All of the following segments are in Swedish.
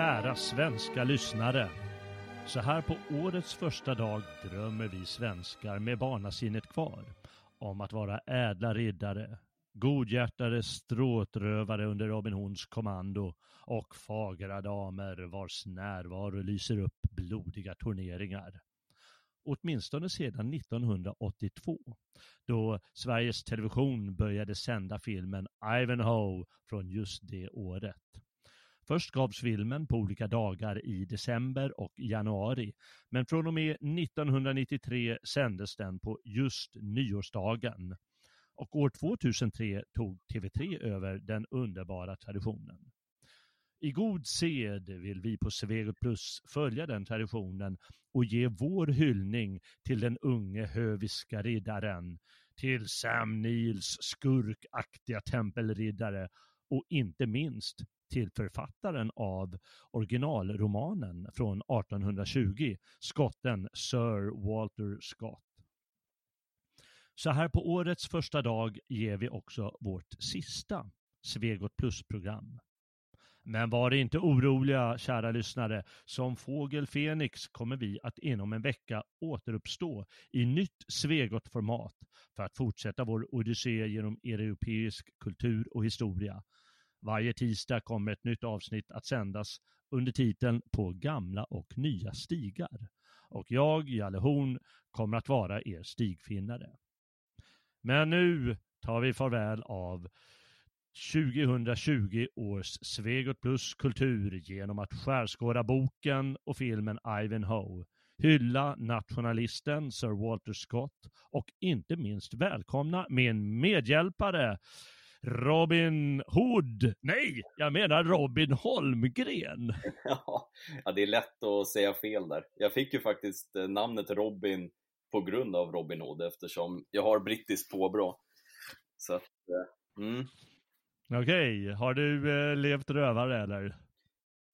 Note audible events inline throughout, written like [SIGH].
kära svenska lyssnare. Så här på årets första dag drömmer vi svenskar med barnasinnet kvar om att vara ädla riddare, godhjärtade stråtrövare under Robin Hoods kommando och fagra damer vars närvaro lyser upp blodiga turneringar. Åtminstone sedan 1982, då Sveriges Television började sända filmen Ivanhoe från just det året. Först gavs filmen på olika dagar i december och januari, men från och med 1993 sändes den på just nyårsdagen. Och år 2003 tog TV3 över den underbara traditionen. I god sed vill vi på Svegot Plus följa den traditionen och ge vår hyllning till den unge höviska riddaren, till Sam Neils skurkaktiga tempelriddare och inte minst till författaren av originalromanen från 1820, skotten Sir Walter Scott. Så här på årets första dag ger vi också vårt sista Svegot Plus-program. Men var inte oroliga, kära lyssnare. Som fågel Fenix kommer vi att inom en vecka återuppstå i nytt Svegot-format för att fortsätta vår odyssé genom europeisk kultur och historia. Varje tisdag kommer ett nytt avsnitt att sändas under titeln På gamla och nya stigar. Och jag, Jalle Horn, kommer att vara er stigfinnare. Men nu tar vi farväl av 2020 års Svegot Plus kultur genom att skärskåda boken och filmen Ivanhoe, hylla nationalisten Sir Walter Scott och inte minst välkomna min medhjälpare Robin Hood. Nej, jag menar Robin Holmgren. [LAUGHS] Ja, det är lätt att säga fel där. Jag fick ju faktiskt eh, namnet Robin på grund av Robin Hood eftersom jag har brittiskt påbrå. Så att, eh, mm. Okej, okay. har du eh, levt rövare eller?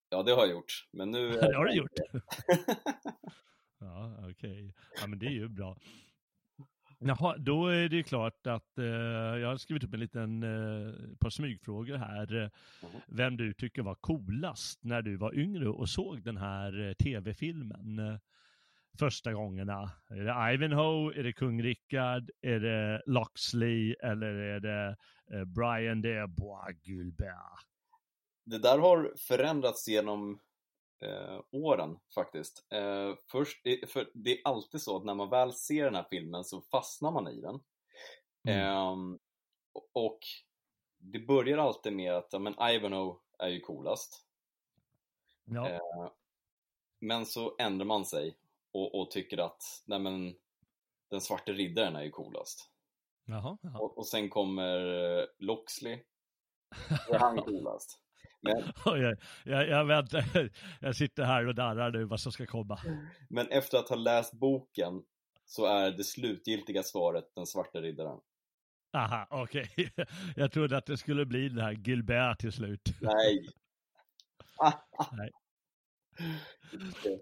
Ja, det har jag gjort. Men nu... [LAUGHS] det har du gjort? [LAUGHS] ja, okej. Okay. Ja, men det är ju bra. Jaha, då är det klart att eh, jag har skrivit upp en liten eh, par smygfrågor här. Mm. Vem du tycker var coolast när du var yngre och såg den här eh, tv-filmen första gångerna? Är det Ivanhoe, är det kung Rickard, är det Loxley eller är det eh, Brian de Bois Gulbert? Det där har förändrats genom eh, åren faktiskt. Eh, först, för det är alltid så att när man väl ser den här filmen så fastnar man i den. Mm. Eh, och det börjar alltid med att, ja, men Ivanhoe är ju coolast. Ja. Eh, men så ändrar man sig och, och, tycker att, nej men, den svarte riddaren är ju coolast. Jaha, jaha. Och, och sen kommer eh, Loxley, [LAUGHS] är han coolast. [LAUGHS] Jag, jag, jag, väntar, [LAUGHS] jag sitter här och darrar nu vad som ska komma. Men efter att ha läst boken så är det slutgiltiga svaret den svarta riddaren. Aha, okej. Okay. [LAUGHS] Jag trodde att det skulle bli den här Gilbert till slut. Nej. Nej.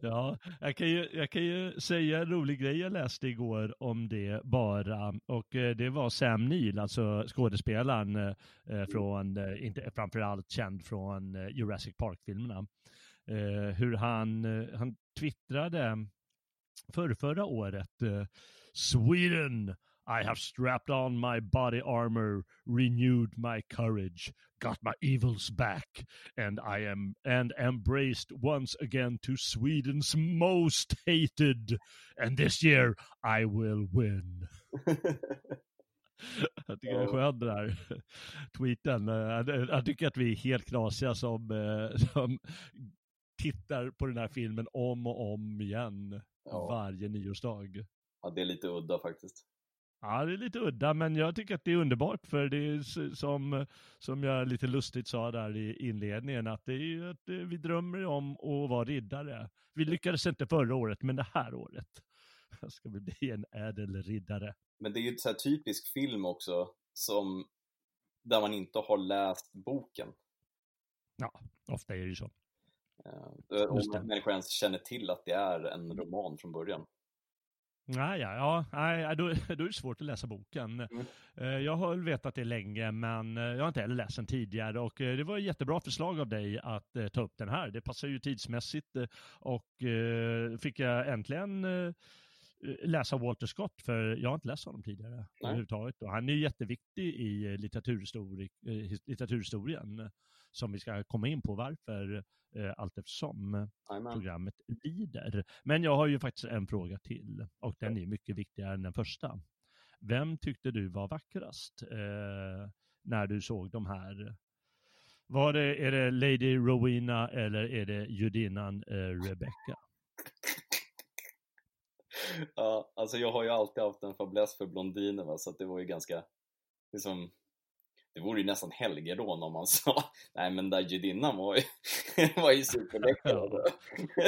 Ja, jag kan, ju, jag kan ju säga en rolig grej jag läste igår om det bara. Och eh, det var Sam Neill, alltså skådespelaren eh, mm. från, eh, inte framförallt känd från Jurassic Park-filmerna. Hur han, han twittrade för förra året, Sweden I have strapped on my body armor, renewed my courage, got my evils back, and I am and embraced once again to Sweden's most hated. And this year I will win. [LAUGHS] Jag tycker det är skönt den här tweeten. Jag tycker att vi är helt knasiga som, eh, som tittar på den här filmen om och om igen ja. varje nyårsdag. Ja, det är lite udda faktiskt. Ja, det är lite udda, men jag tycker att det är underbart för det är som, som jag lite lustigt sa där i inledningen, att det är ju att eh, vi drömmer om att vara riddare. Vi lyckades inte förra året, men det här året [LAUGHS] ska vi bli en ädel riddare. Men det är ju en så här typisk film också, som, där man inte har läst boken. Ja, ofta är det ju så. Uh, om människor ens känner till att det är en roman från början. Nej, ja, ja, nej, då, då är det svårt att läsa boken. Mm. Eh, Jag har vetat det länge, men eh, jag har inte heller läst den tidigare och eh, det var ett jättebra förslag av dig att ta upp den här. Det passar ju tidsmässigt och fick jag äntligen läsa Walter Scott, för jag har inte läst honom tidigare överhuvudtaget. Och han är jätteviktig i litteraturhistori his- litteraturhistorien, som vi ska komma in på varför eh, allt eftersom programmet lider. Men jag har ju faktiskt en fråga till och den är mycket viktigare än den första. Vem tyckte du var vackrast eh, när du såg de här? Var det, är det Lady Rowena eller är det judinnan eh, Rebecca? [LAUGHS] Ja, alltså jag har ju alltid haft en fäbless för blondiner va, så det var ju ganska, liksom, det vore ju nästan helgedån om man [LAUGHS] sa, nej men där judinnan var ju, [LAUGHS] var ju superläcker. Ja.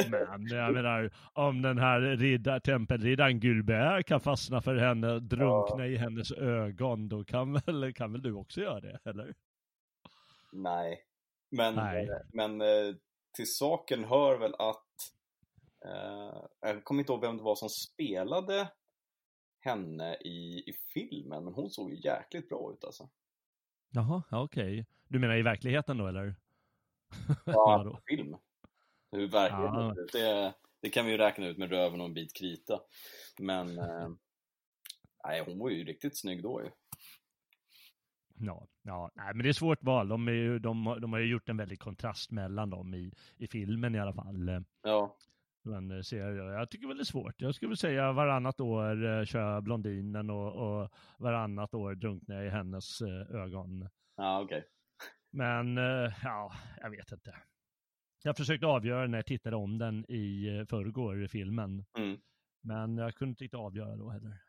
Men jag menar, om den här riddar, tempelriddaren Gulbert kan fastna för henne, drunkna i hennes ögon, då kan väl, kan väl du också göra det, eller? Nej, men, Nej. men eh, till saken hör väl att eh, jag kommer inte ihåg vem det var som spelade henne i, i filmen, men hon såg ju jäkligt bra ut alltså. Jaha, ja, okej. Du menar i verkligheten då, eller? [LAUGHS] Ja, på film. Hur verkligheten ut, det, det kan vi ju räkna ut med röven och en bit krita. Men eh, [LAUGHS] nej, hon var ju riktigt snygg då ju. Ja, ja nej, men det är svårt val. De, är ju, de, har- de har ju gjort en väldig kontrast mellan dem i, i filmen i alla fall. Ja, Men eh, ser jag, jag tycker väl det är svårt. Jag skulle säga varannat år eh, kör jag blondinen och, och varannat år drunknar jag i hennes eh, ögon. ja okej. Men eh, ja, jag vet inte. Jag försökte avgöra när jag tittade om den i eh, förrgår, filmen. Mm. Men jag kunde inte avgöra då heller.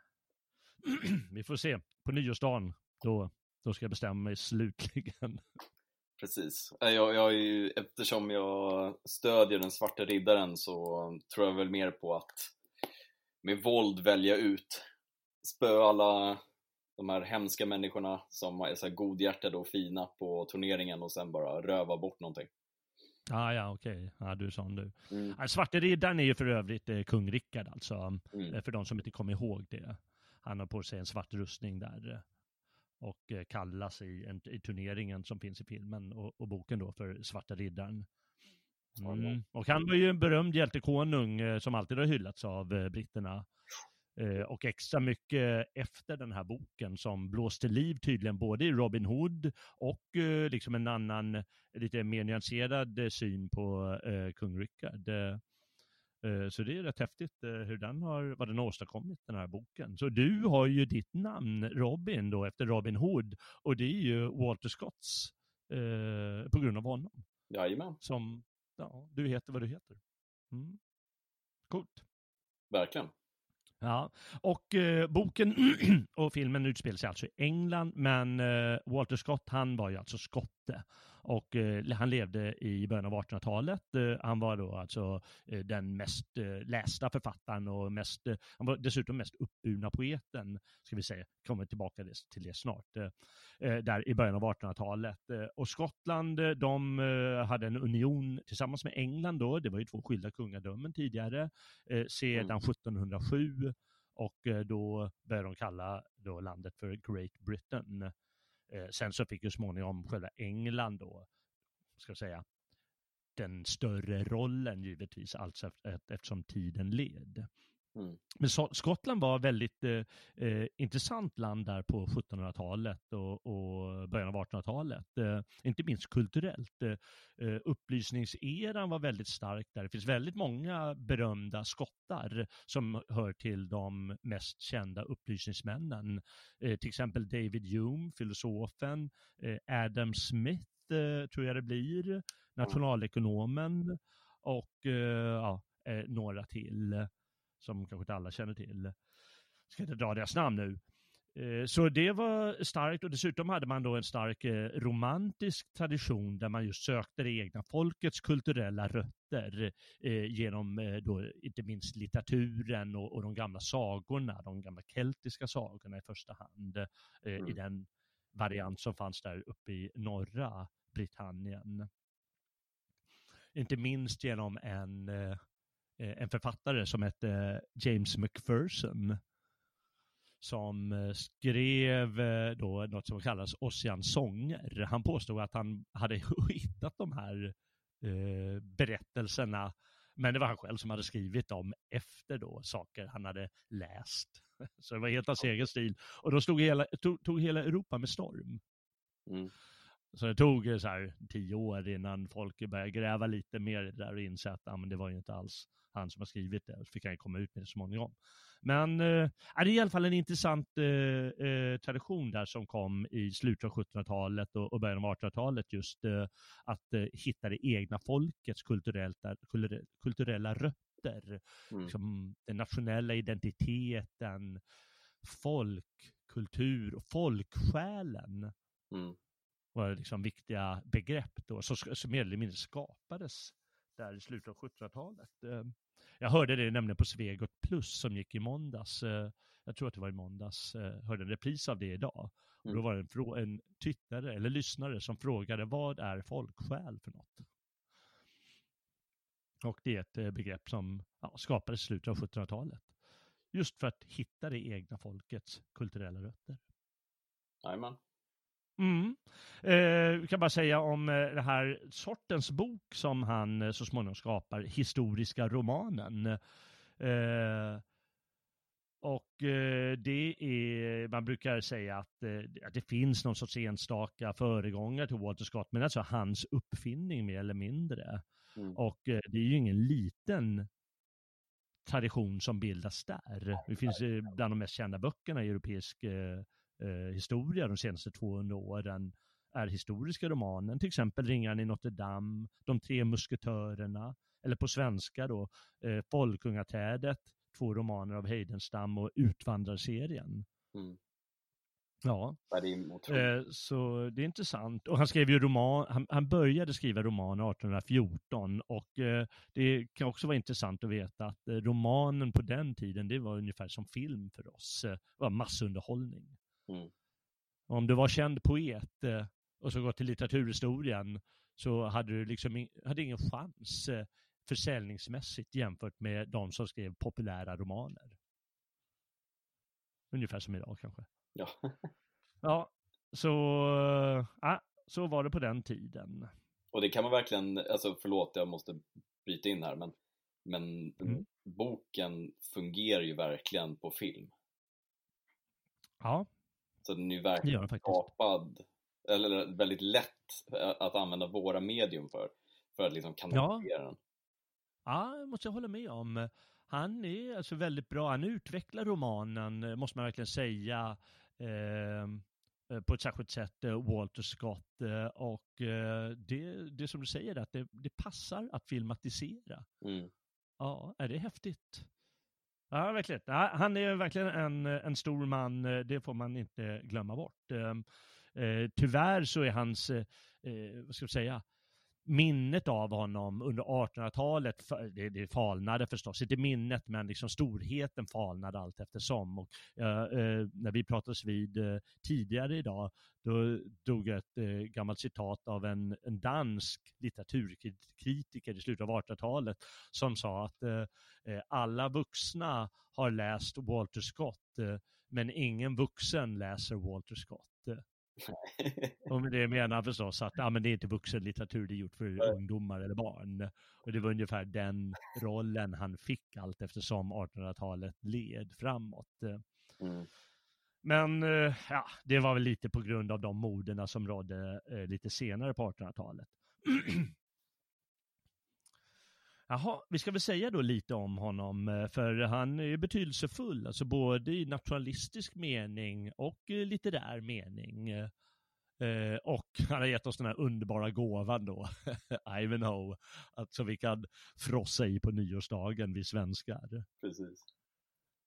[CLEARS THROAT] Vi får se. På nyårsdagen, då, då ska jag bestämma mig slutligen. [LAUGHS] Precis. Eh, Jag, jag är ju, eftersom jag stödjer den svarta riddaren så tror jag väl mer på att med våld välja ut, spö alla de här hemska människorna som är så här godhjärtade och fina på turneringen och sen bara röva bort någonting. Ah, ja, okej. Ja, du är sån du. Mm. Svarte riddaren är ju för övrigt eh, kung Rickard alltså. Mm. Eh, För de som inte kommer ihåg det. Han har på sig en svart rustning där. Och eh, kallas i, en, i turneringen som finns i filmen och, och boken då för Svarta riddaren. Mm. Och han var ju en berömd hjältekonung eh, som alltid har hyllats av eh, britterna. Och extra mycket efter den här boken som blåste liv tydligen både i Robin Hood och liksom en annan lite mer nyanserad syn på kung Rickard. Eh, så det är rätt häftigt eh, hur den har, vad den har åstadkommit, den här boken. Så du har ju ditt namn, Robin, då, efter Robin Hood. Och det är ju Walter Scotts eh, på grund av honom. Jajamän, Som, ja, du heter vad du heter. Mm. Coolt. verkligen. Ja, och eh, boken [CLEARS THROAT] och filmen utspelar sig alltså i England, men eh, Walter Scott, han var ju alltså skotte. Och eh, han levde i början av 1800-talet. Eh, han var då alltså eh, den mest eh, lästa författaren och mest, eh, han var dessutom mest uppburna poeten, ska vi säga, kommer tillbaka till det snart, eh, där i början av 1800-talet. Eh, och Skottland, de hade en union tillsammans med England då, det var ju två skilda kungadömen tidigare, sedan 1707 och eh, då började de kalla då landet för Great Britain. Eh, sen så fick ju småningom själva England då, ska jag säga, den större rollen givetvis, alltså eftersom tiden led. Mm. Men Skottland var väldigt eh, eh, intressant land där på 1700-talet och, och början av 1800-talet. Eh, inte minst kulturellt. Eh, eh, upplysningseran var väldigt stark där. Det finns väldigt många berömda skottar som hör till de mest kända upplysningsmännen. Eh, till exempel David Hume, filosofen, Adam Smith tror jag det blir, nationalekonomen och ja, några till som kanske inte alla känner till. Ska inte dra deras namn nu. Eh, Så det var starkt och dessutom hade man då en stark eh, romantisk tradition där man just sökte det egna folkets kulturella rötter eh, genom då inte minst litteraturen och, de gamla sagorna, de gamla keltiska sagorna i första hand, eh, i Mm. den variant som fanns där uppe i norra Britannien. Inte minst genom en en författare som hette James McPherson som eh, skrev eh, då något som kallas Ossians sånger. Han påstod att han hade [LAUGHS] hittat de här eh, berättelserna, men det var han själv som hade skrivit dem efter då saker han hade läst. [LAUGHS] Så det var helt hans egen stil. Och då stod hela, tog, tog hela Europa med storm. Mm. Så det tog så här tio år innan folk började gräva lite mer i det där och inse att ah, men det var ju inte alls han som har skrivit det. Så fick han komma ut med det så småningom. Men eh, det är i alla fall en intressant eh, eh, tradition där som kom i slutet av 1700-talet och, och början av 1800-talet just eh, att eh, hitta det egna folkets kulturella, kulturella rötter. Mm. Liksom, den nationella identiteten, folkkultur och folksjälen. Mm var liksom viktiga begrepp då, som, som mer eller mindre skapades där i slutet av 1700-talet. Eh, jag hörde det nämligen på Svegot Plus som gick i måndags. Eh, jag tror att det var i måndags. Eh, hörde en repris av det idag. Och då mm. var det en, en tittare eller lyssnare som frågade vad är folksjäl för något? Och det är ett begrepp som ja, skapades i slutet av 1700-talet. Just för att hitta det egna folkets kulturella rötter. Jajamän. Mm. Eh, vi kan bara säga om eh, den här sortens bok som han eh, så småningom skapar, historiska romanen. Eh, och eh, det är, man brukar säga att, eh, att det finns någon sorts enstaka föregångare till Walter Scott, men alltså hans uppfinning mer eller mindre. Mm. Och det är ju ingen liten tradition som bildas där. Det finns bland de mest kända böckerna i europeisk eh, historia de senaste 200 åren är historiska romanen, till exempel Ringaren i Notre Dame, De tre musketörerna, eller på svenska då, eh, Folkungaträdet, två romaner av Heidenstam och Utvandrarserien. Mm. Ja, eh, så det är intressant. Och han skrev ju roman, han, han började skriva romaner 1814 och eh, det kan också vara intressant att veta att eh, romanen på den tiden, det var ungefär som film för oss, det var massunderhållning. Mm. Om du var känd poet eh, och så gått till litteraturhistorien så hade du liksom hade ingen chans eh, försäljningsmässigt jämfört med de som skrev populära romaner. Ungefär som idag kanske. Ja. [LAUGHS] ja, så, äh, så var det på den tiden. Och det kan man verkligen, alltså förlåt jag måste bryta in här, men, men mm. boken fungerar ju verkligen på film. Ja, så den är ju verkligen skapad, eller väldigt lätt att använda våra medium för, för att liksom kanalisera ja. den. Ja, måste jag hålla med om. Han är alltså väldigt bra, han utvecklar romanen, måste man verkligen säga, eh, på ett särskilt sätt, eh, Walter Scott. Eh, och eh, det, det som du säger, att det, det passar att filmatisera. Mm. Ja, är det häftigt? Ja, verkligen. Ja, han är verkligen en, en stor man, det får man inte glömma bort. Ehm, eh, tyvärr så är hans, eh, eh, vad ska jag säga, minnet av honom under 1800-talet, det, det falnade förstås, inte minnet men liksom storheten falnade allt eftersom. Och, eh, eh när vi pratades vid eh, tidigare idag, då dog jag ett eh, gammalt citat av en, en dansk litteraturkritiker i slutet av 1800-talet som sa att eh, eh, alla vuxna har läst Walter Scott, men ingen vuxen läser Walter Scott. Och med det menar förstås att ja, men det är inte vuxenlitteratur, det är gjort för Nej. ungdomar eller barn. Och det var ungefär den rollen han fick allt eftersom 1800-talet led framåt. Mm. Men eh, ja, det var väl lite på grund av de moderna som rådde eh, lite senare på 1800-talet. [CLEARS THROAT] Jaha, vi ska väl säga då lite om honom, eh, för han är betydelsefull, alltså både i nationalistisk mening och litterär mening. Eh, och han har gett oss den här underbara gåvan då, [LAUGHS] Ivanhoe, att så vi kan frossa i på nyårsdagen, vi svenskar. Precis.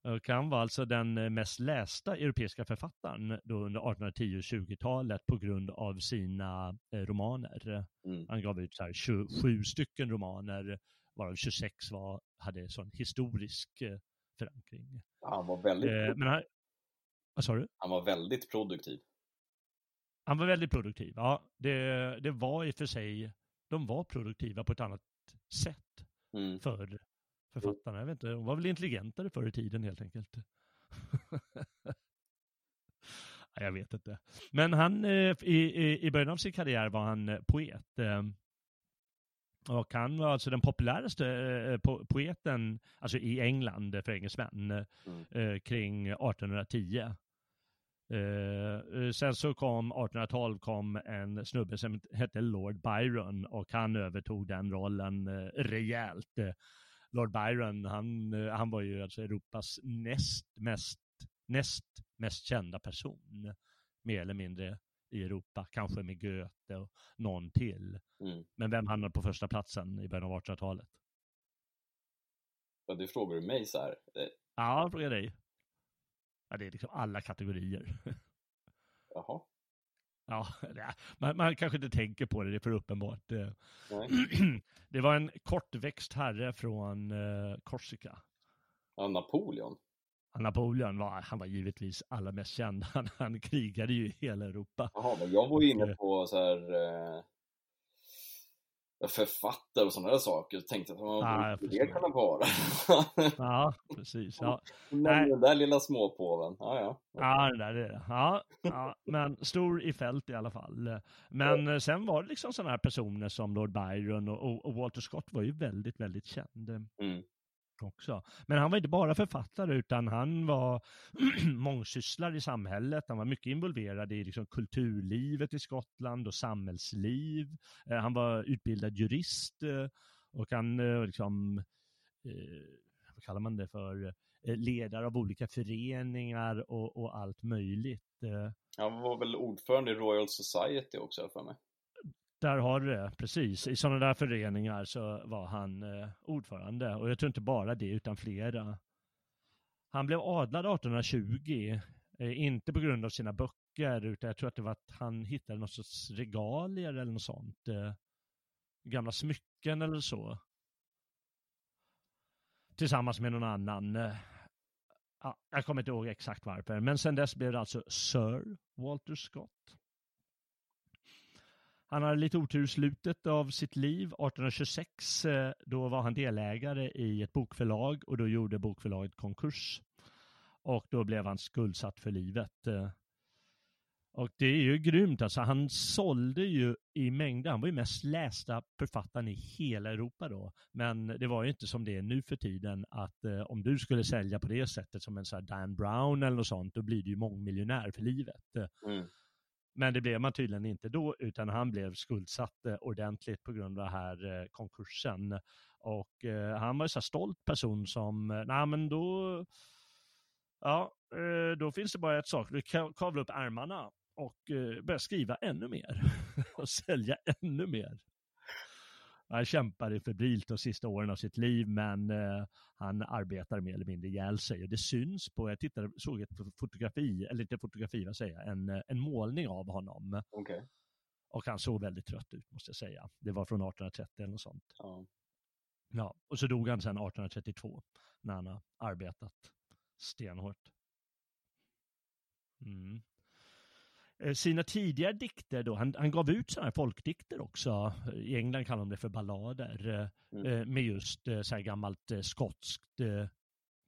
Och han var alltså den mest lästa europeiska författaren då under 1810 och 20-talet på grund av sina eh, romaner. Mm. Han gav ut så här 27 stycken romaner varav 26 var, hade sån historisk eh, förankring. Han var väldigt... Eh, men han, vad sa du? Han var väldigt produktiv. Han var väldigt produktiv. Ja, det, det var i och för sig, de var produktiva på ett annat sätt mm. förr. Författarna, jag vet inte, de var väl intelligentare förr i tiden helt enkelt. [LAUGHS] jag vet inte. Men han, eh, i, i början av sin karriär var han poet. Eh, och han var alltså den populäraste poeten, alltså i England för engelsmän, mm. kring 1810. sen så kom 1812 kom en snubbe som hette Lord Byron och han övertog den rollen rejält. Lord Byron, han, han var ju alltså Europas näst mest, näst mest kända person mer eller mindre i Europa, kanske med Goethe och någon till. Mm. Men vem hamnade på första platsen i början av 1800-talet? Ja, det frågar du mig så här. Ja, jag frågar dig. Ja, det är liksom alla kategorier. [LAUGHS] Jaha. Ja, man, man, kanske inte tänker på det, det är för uppenbart. Eh. [CLEARS THROAT] Det var en kortväxt herre från uh, Korsika. Ja, Napoleon. Napoleon var, han var givetvis allra mest känd. [LAUGHS] Han, han krigade ju i hela Europa. Jaha, men jag var ju inne på så här eh, författare och sådana där saker. Jag tänkte att vad ah, det kunna vara. ja, precis. Ja. [LAUGHS] Men den där lilla småpåven. Ja, ja. Ja, det där är det. Ja, ja, men stor i fält i alla fall. Men ja. sen var det liksom sådana här personer som Lord Byron och, och, Walter Scott var ju väldigt, väldigt känd. Mm också. Men han var inte bara författare utan han var [CLEARS THROAT] mångsysslare i samhället. Han var mycket involverad i liksom, kulturlivet i Skottland och samhällsliv. Eh, han var utbildad jurist eh, och han eh, liksom, eh, vad kallar man det för, eh, ledare av olika föreningar och, och allt möjligt. Eh. Han var väl ordförande i Royal Society också för mig. Där har du det, precis. I sådana där föreningar så var han eh, ordförande. Och jag tror inte bara det, utan flera. Han blev adlad 1820, eh, inte på grund av sina böcker, utan jag tror att det var att han hittade något sorts regalier eller något sånt. Eh, gamla smycken eller så. Tillsammans med någon annan. Eh, ja, jag kommer inte ihåg exakt varför, men sen dess blev det alltså Sir Walter Scott. Han hade lite otur i slutet av sitt liv. 1826 eh, då var han delägare i ett bokförlag och då gjorde bokförlaget konkurs. Och då blev han skuldsatt för livet. Eh. Och det är ju grymt alltså. Han sålde ju i mängder. Han var ju mest lästa författaren i hela Europa då. Men det var ju inte som det är nu för tiden att eh, om du skulle sälja på det sättet som en sån här Dan Brown eller något sånt, då blir du ju mångmiljonär för livet. Eh. Mm. Men det blev man tydligen inte då, utan han blev skuldsatt eh, ordentligt på grund av den här eh, konkursen. Och eh, han var en så stolt person som, eh, nej men då, ja, då finns det bara ett sak, du kavla upp ärmarna och börja skriva ännu mer [LAUGHS] och sälja ännu mer. Han kämpade febrilt de sista åren av sitt liv, men eh, han arbetar mer eller mindre ihjäl sig. Och det syns på, jag tittade, såg ett fotografi, eller inte fotografi, vad säger jag, en, en målning av honom. Okay. Och han såg väldigt trött ut, måste jag säga. Det var från 1830 eller något sånt. Ja. ja, och så dog han sedan 1832, när han har arbetat stenhårt. Mm. Eh, sina tidigare dikter då, han, han gav ut sådana här folkdikter också, i England kallar de det för ballader, eh, mm. Eh, med just så här gammalt skotskt,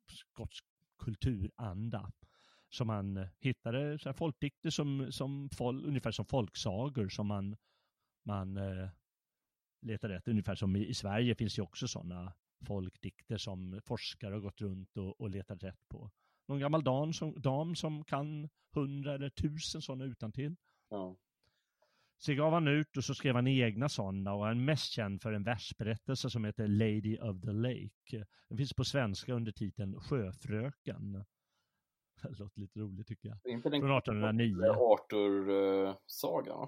skotsk kulturanda. Som man hittade så här folkdikter som, som fol, ungefär som folksagor som man, man letade rätt. Ungefär som i, i Sverige finns ju också sådana folkdikter som forskare har gått runt och, och letat rätt på någon gammal dam som, dam som kan hundra eller tusen sådana utan till. Ja. Så gav han ut och så skrev han egna sådana och han är mest känd för en versberättelse som heter Lady of the Lake. Den finns på svenska under titeln Sjöfröken. Det låter lite roligt tycker jag. Inte den från 1809. Arthur-sagan?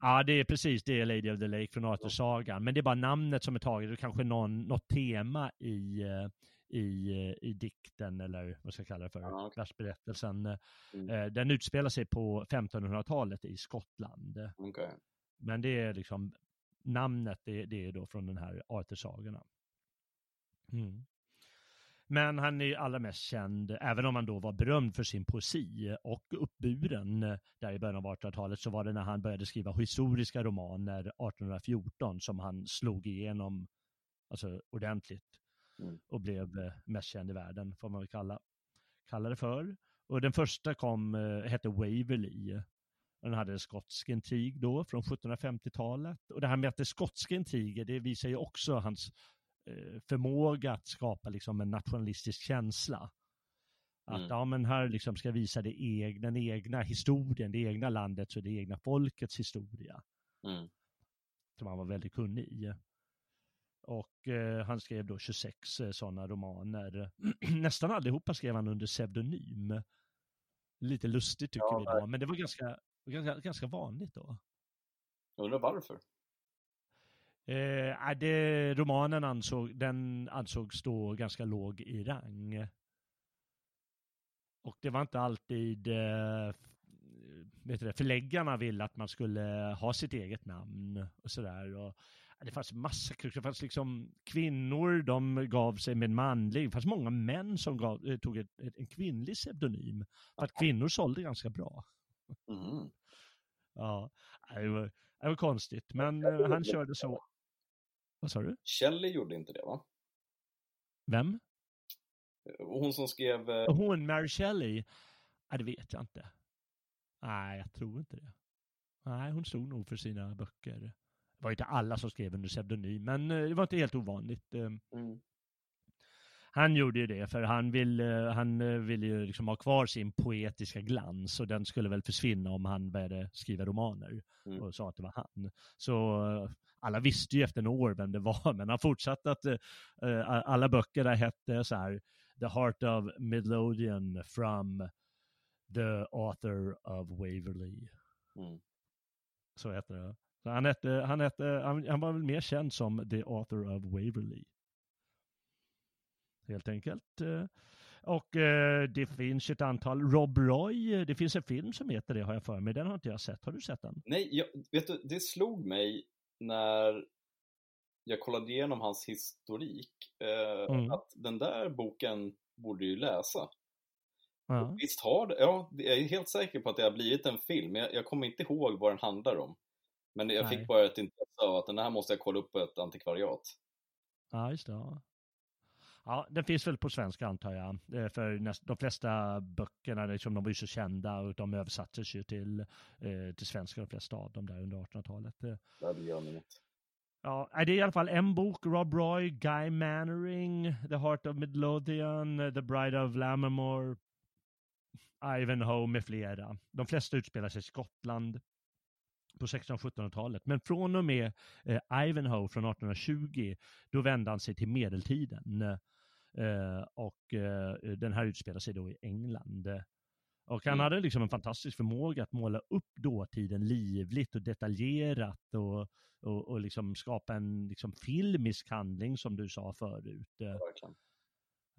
Ja, det är precis det, Lady of the Lake från Arthur-sagan. Men det är bara namnet som är taget och kanske någon, något tema i, eh, i, i dikten eller vad ska jag kalla det för, ja, okay. versberättelsen. Mm. Eh, den utspelar sig på 1500-talet i Skottland. Okay. Men det är liksom namnet, det, det är då från den här Arthur-sagorna. Mm. Men han är allra mest känd, även om han då var berömd för sin poesi och uppburen där i början av 1800-talet så var det när han började skriva historiska romaner 1814 som han slog igenom alltså ordentligt. Mm. och blev eh, mest känd i världen, får man väl kalla, kalla det för. Och den första kom, eh, hette Waverly. Den hade skotsk intrig då från 1750-talet. Och det här med att det är skotska intriger, det visar ju också hans eh, förmåga att skapa liksom en nationalistisk känsla. Att mm. ja, men här liksom ska visa det egna, den egna historien, det egna landet och det egna folkets historia. Mm. Som han var väldigt kunnig i. Och eh, han skrev då 26 eh, sådana romaner. [CLEARS THROAT] Nästan allihopa skrev han under pseudonym. Lite lustigt tycker ja, vi då, men det var ganska, ganska, ganska vanligt då. Jag undrar varför? Eh, det, romanen ansåg, den ansågs stå ganska låg i rang. Och det var inte alltid eh, vet du, förläggarna ville att man skulle ha sitt eget namn och sådär. Det fanns massa det fanns liksom kvinnor, de gav sig med manlig, det fanns många män som gav, eh, tog ett, ett, en kvinnlig pseudonym. För att kvinnor sålde ganska bra. Mm. [LAUGHS] Ja, det var, det var konstigt, men eh, han körde så. Vad sa du? Shelley gjorde inte det va? Vem? Hon som skrev... Eh, hon, Mary Shelley? Nej, det vet jag inte. Nej, jag tror inte det. Nej, hon stod nog för sina böcker. Det var inte alla som skrev under pseudonym, men eh, det var inte helt ovanligt. Eh. Mm. Han gjorde ju det, för han ville, han ville ju liksom ha kvar sin poetiska glans och den skulle väl försvinna om han började skriva romaner mm. och sa att det var han. Så alla visste ju efter några år vem det [LAUGHS] var, men han fortsatte att alla böcker där hette så här The Heart of Midlothian from the author of Waverly. Mm. Så heter det. Så han, hette, han, hette, han, han, var väl mer känd som the author of Waverly. Helt enkelt. Och eh, det finns ett antal, Rob Roy, det finns en film som heter det har jag för mig, den har inte jag sett. Har du sett den? Nej, jag, vet du, det slog mig när jag kollade igenom hans historik, eh, mm. att den där boken borde ju läsa. Ja. Visst har det, ja, jag är helt säker på att det har blivit en film. Jag, jag kommer inte ihåg vad den handlar om. Men jag Nej. fick bara ett intresse av att den här måste jag kolla upp på ett antikvariat. Ja, just det. Ja. ja, den finns väl på svenska antar jag. För näst, de flesta böckerna, liksom, de var ju så kända och de översattes ju till, eh, till svenska, de flesta av dem där under 1800-talet. Ja, det gör inget. Ja, det är i alla fall en bok, Rob Roy, Guy Mannering, The Heart of Midlothian, The Bride of Lammermoor, Ivanhoe med flera. De flesta utspelar sig i Skottland på 1600-1700-talet. Men från och med eh, Ivanhoe från 1820, då vände han sig till medeltiden. Eh, och eh, den här utspelar sig då i England. Och han mm. hade liksom en fantastisk förmåga att måla upp dåtiden livligt och detaljerat och, och, och liksom skapa en liksom filmisk handling som du sa förut. Verkligen.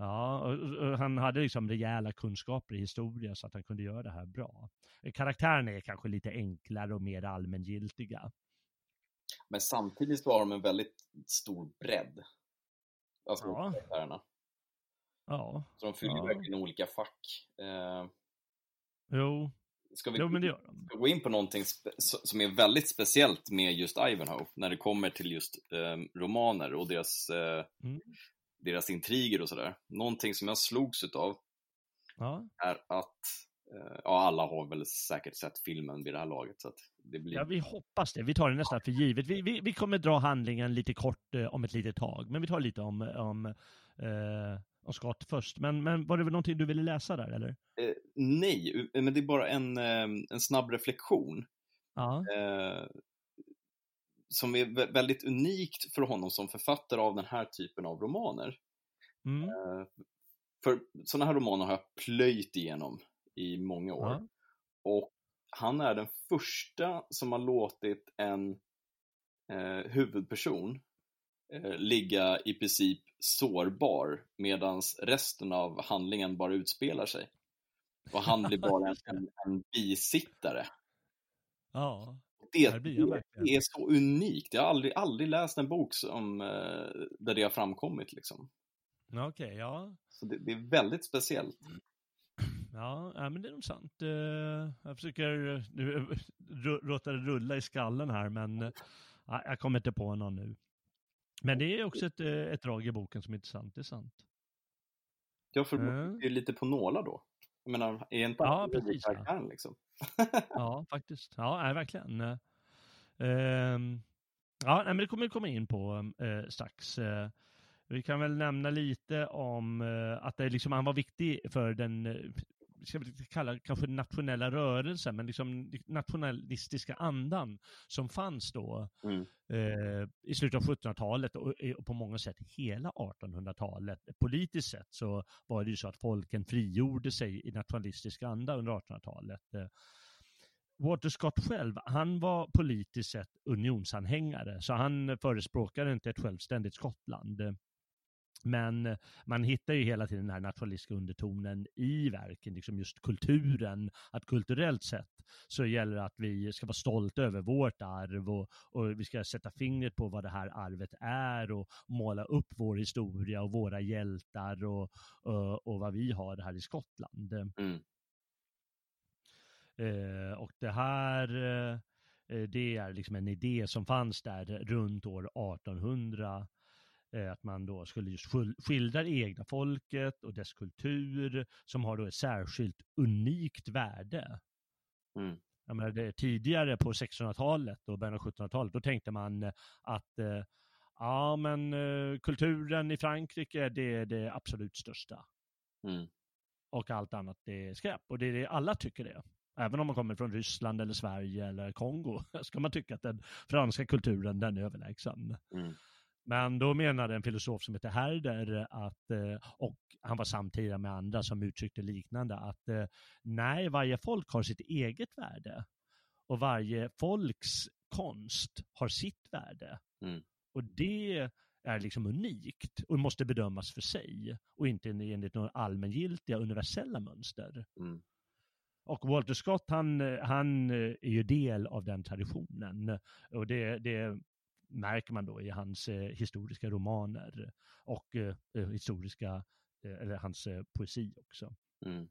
Ja, och, och han hade liksom rejäla kunskaper i historia så att han kunde göra det här bra. Karaktärerna är kanske lite enklare och mer allmängiltiga. Men samtidigt var de en väldigt stor bredd. Alltså ja. karaktärerna. Ja. Så de fyller ja. verkligen olika fack. Eh, jo. Ska vi jo, men det gör de. Ska gå in på någonting som är väldigt speciellt med just Ivanhoe när det kommer till just eh, romaner och deras eh, mm deras intriger och sådär. Någonting som jag slogs utav ja. är att eh, Ja, alla har väl säkert sett filmen vid det här laget. Så att det blir... Ja, vi hoppas det. Vi tar det nästan för givet. Vi, vi, vi kommer dra handlingen lite kort eh, om ett litet tag, men vi tar lite om, om, eh, om Scott först. Men, men var det väl någonting du ville läsa där, eller? Eh, nej, men det är bara en, eh, en snabb reflektion. Ja. Som är väldigt unikt för honom som författare av den här typen av romaner. Mm. Eh, för sådana här romaner har jag plöjt igenom i många år. Ja. Och han är den första som har låtit en eh, huvudperson eh, ligga i princip sårbar medan resten av handlingen bara utspelar sig. Och han blir bara [LAUGHS] en, en bisittare. Ja det, det, är så unikt. Jag har aldrig, aldrig läst en bok som, eh, där det har framkommit. Liksom. Okej, okay, ja. Så det, det, är väldigt speciellt. Ja, men det är nog sant. Eh, jag försöker låta det rulla i skallen här, men jag kommer inte på någon nu. Men det är också ett, ett drag i boken som är intressant, det är sant. Ja, för mm. lite på nålar då. Jag menar, är inte ja, precis, karaktären ja. liksom? ja, faktiskt. Ja, nej, verkligen. Uh, ja, nej, men det kommer vi komma in på uh, strax. Uh, vi kan väl nämna lite om uh, att det liksom, han var viktig för den ska vi kalla kanske nationella rörelsen, men liksom nationalistiska andan som fanns då mm. eh, i slutet av 1700-talet och, och, på många sätt hela 1800-talet. Politiskt sett så var det ju så att folken frigjorde sig i nationalistisk anda under 1800-talet. Eh, Walter Scott själv, han var politiskt sett unionsanhängare, så han förespråkade inte ett självständigt Skottland. Men man hittar ju hela tiden den här nationalistiska undertonen i verken, liksom just kulturen, att kulturellt sett så gäller det att vi ska vara stolta över vårt arv och, och vi ska sätta fingret på vad det här arvet är och måla upp vår historia och våra hjältar och, och, och vad vi har här i Skottland. Mm. Eh, och det här eh, det är liksom en idé som fanns där runt år 1800 Eh, att man då skulle just skildra det egna folket och dess kultur som har då ett särskilt unikt värde. Mm. Jag menar, det, tidigare på 1600-talet och början av 1700-talet, då tänkte man eh, att eh, ja, men kulturen i Frankrike, det är det absolut största. Mm. Och allt annat det är skräp. Och det är det alla tycker det. Även om man kommer från Ryssland eller Sverige eller Kongo, [LAUGHS] ska man tycka att den franska kulturen, den är överlägsen. Mm. Men då menade en filosof som heter Herder att, eh, och han var samtida med andra som uttryckte liknande, att eh, nej, varje folk har sitt eget värde och varje folks konst har sitt värde. Mm. Och det är liksom unikt och måste bedömas för sig och inte enligt några allmängiltiga universella mönster. Mm. Och Walter Scott, han, han är ju del av den traditionen. Och det, det märker man då i hans eh, historiska romaner och eh, eh historiska, eh, eller hans eh, poesi också. Mm.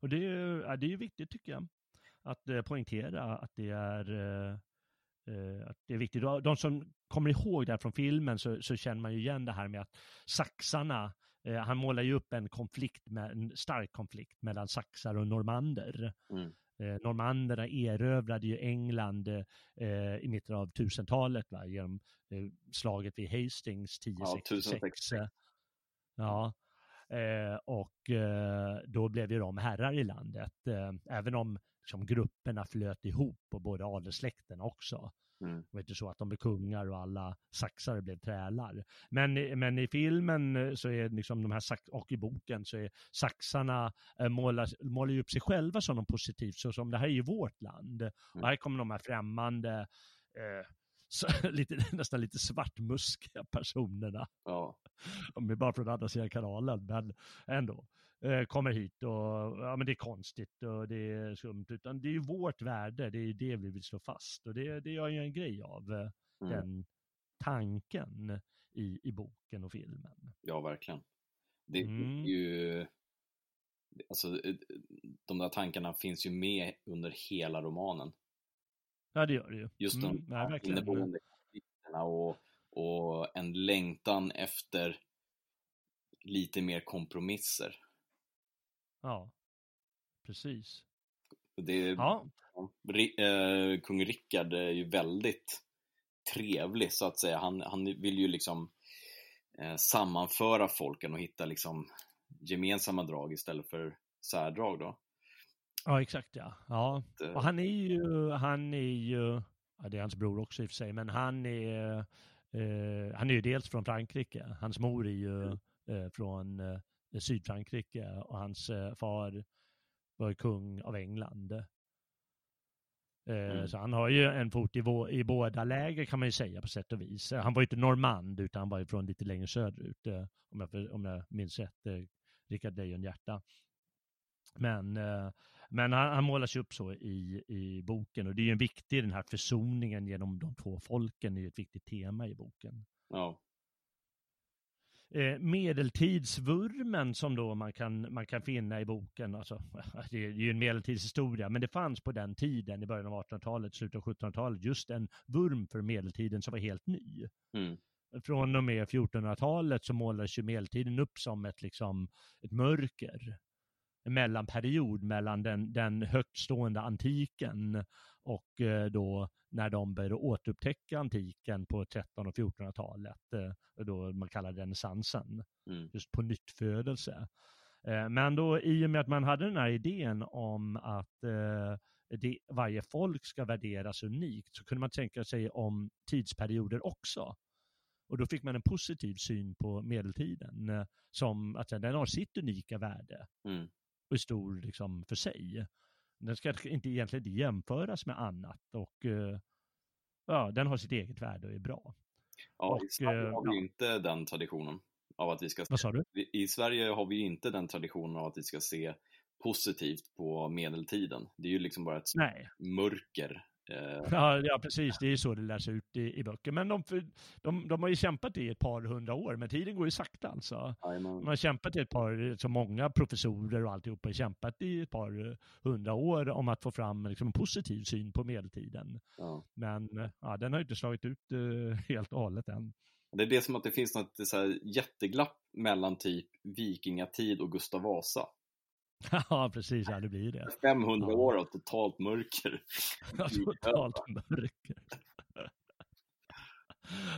Och det är, det är viktigt tycker jag, att eh, poängtera att det är att det är viktigt. De som kommer ihåg det här från filmen så, så känner man ju igen det här med att saxarna han målar ju upp en konflikt, med, en stark konflikt mellan saxar och normander. Mm. Eh, normanderna erövrade ju England eh, i mitten av 1000-talet va, genom eh, slaget vid Hastings 1066. Ja, ja. Eh, och eh, då blev ju de herrar i landet, eh, även om liksom, grupperna flöt ihop och både adelssläkten också. Mm. Det var inte så att de blev kungar och alla saxare blev trälar. Men, men i filmen eh, så är liksom de här, och i boken så är saxarna eh, målar, målar upp sig själva som något positivt, så som det här är ju vårt land. Mm. Och här kommer de här främmande eh, så, [LAUGHS] lite, nästan lite svartmuskiga personerna. Ja. De är bara från andra sidan kanalen, men ändå. Eh, kommer hit och ja, men det är konstigt och det är skumt, utan det är ju vårt värde, det är det vi vill slå fast och det, det gör ju en grej av eh, mm. den tanken i, i boken och filmen. Ja, verkligen. Det mm. är ju, alltså eh, de där tankarna finns ju med under hela romanen. Ja, det gör det ju. Just de mm, inneboende konflikterna och, och en längtan efter lite mer kompromisser. Ja, precis. Det, ja. äh, kung Rickard är ju väldigt trevlig så att säga. Han, han vill ju liksom äh, sammanföra folken och hitta liksom gemensamma drag istället för särdrag då. Ja, exakt ja. ja. Och han är ju, han är ju, ja, det är hans bror också i och för sig, men han är, eh, han är ju dels från Frankrike. Hans mor är ju mm. eh, från eh, Sydfrankrike och hans eh, far var kung av England. Eh, mm. Så han har ju en fot i, i båda läger kan man ju säga på sätt och vis. Han var ju inte normand utan han var ju från lite längre söderut om jag, om jag minns rätt, Rickard Lejonhjärta. Men, men han, han målas ju upp så i, i boken och det är ju en viktig, den här försoningen genom de två folken är ju ett viktigt tema i boken. Ja eh, medeltidsvurmen som då man kan, man kan finna i boken. Alltså, [LAUGHS] det är ju en medeltidshistoria, men det fanns på den tiden, i början av 1800-talet, slutet av 1700-talet, just en vurm för medeltiden som var helt ny. Mm. från och med 1400-talet så målades ju medeltiden upp som ett, liksom, ett mörker. Mellanperiod mellan den, den högtstående antiken och eh, då när de började återupptäcka antiken på 1300 och 1400-talet, eh, då man kallar det renässansen, mm. just på nyttfödelse. Eh, men då i och med att man hade den här idén om att det, varje folk ska värderas unikt så kunde man tänka sig om tidsperioder också. Och då fick man en positiv syn på medeltiden som att den har sitt unika värde mm. och är stor liksom för sig. Den ska inte egentligen inte jämföras med annat och ja, den har sitt eget värde och är bra. Ja, och, i Sverige har vi ja. inte den traditionen av att vi ska... Vad sa du? I Sverige har vi inte den traditionen av att vi ska se positivt på medeltiden. Det är ju liksom bara ett mörker. Eh. Ja, ja, precis. Det är så det lärs ut i, i böcker. Men de, de, de har ju kämpat i ett par hundra år, men tiden går ju sakta alltså. De har kämpat i ett par, så många professorer och alltihopa har kämpat i ett par hundra år om att få fram liksom, en positiv syn på medeltiden. Ja. Men ja, den har ju inte slagit ut uh, [LAUGHS] helt och hållet än. Det är det som att det finns något så jätteglapp mellan typ vikingatid och Gustav Vasa. [LAUGHS] Ja, precis. Ja, det blir det. 500 ja. år av totalt mörker. [LAUGHS] Ja, totalt mörker.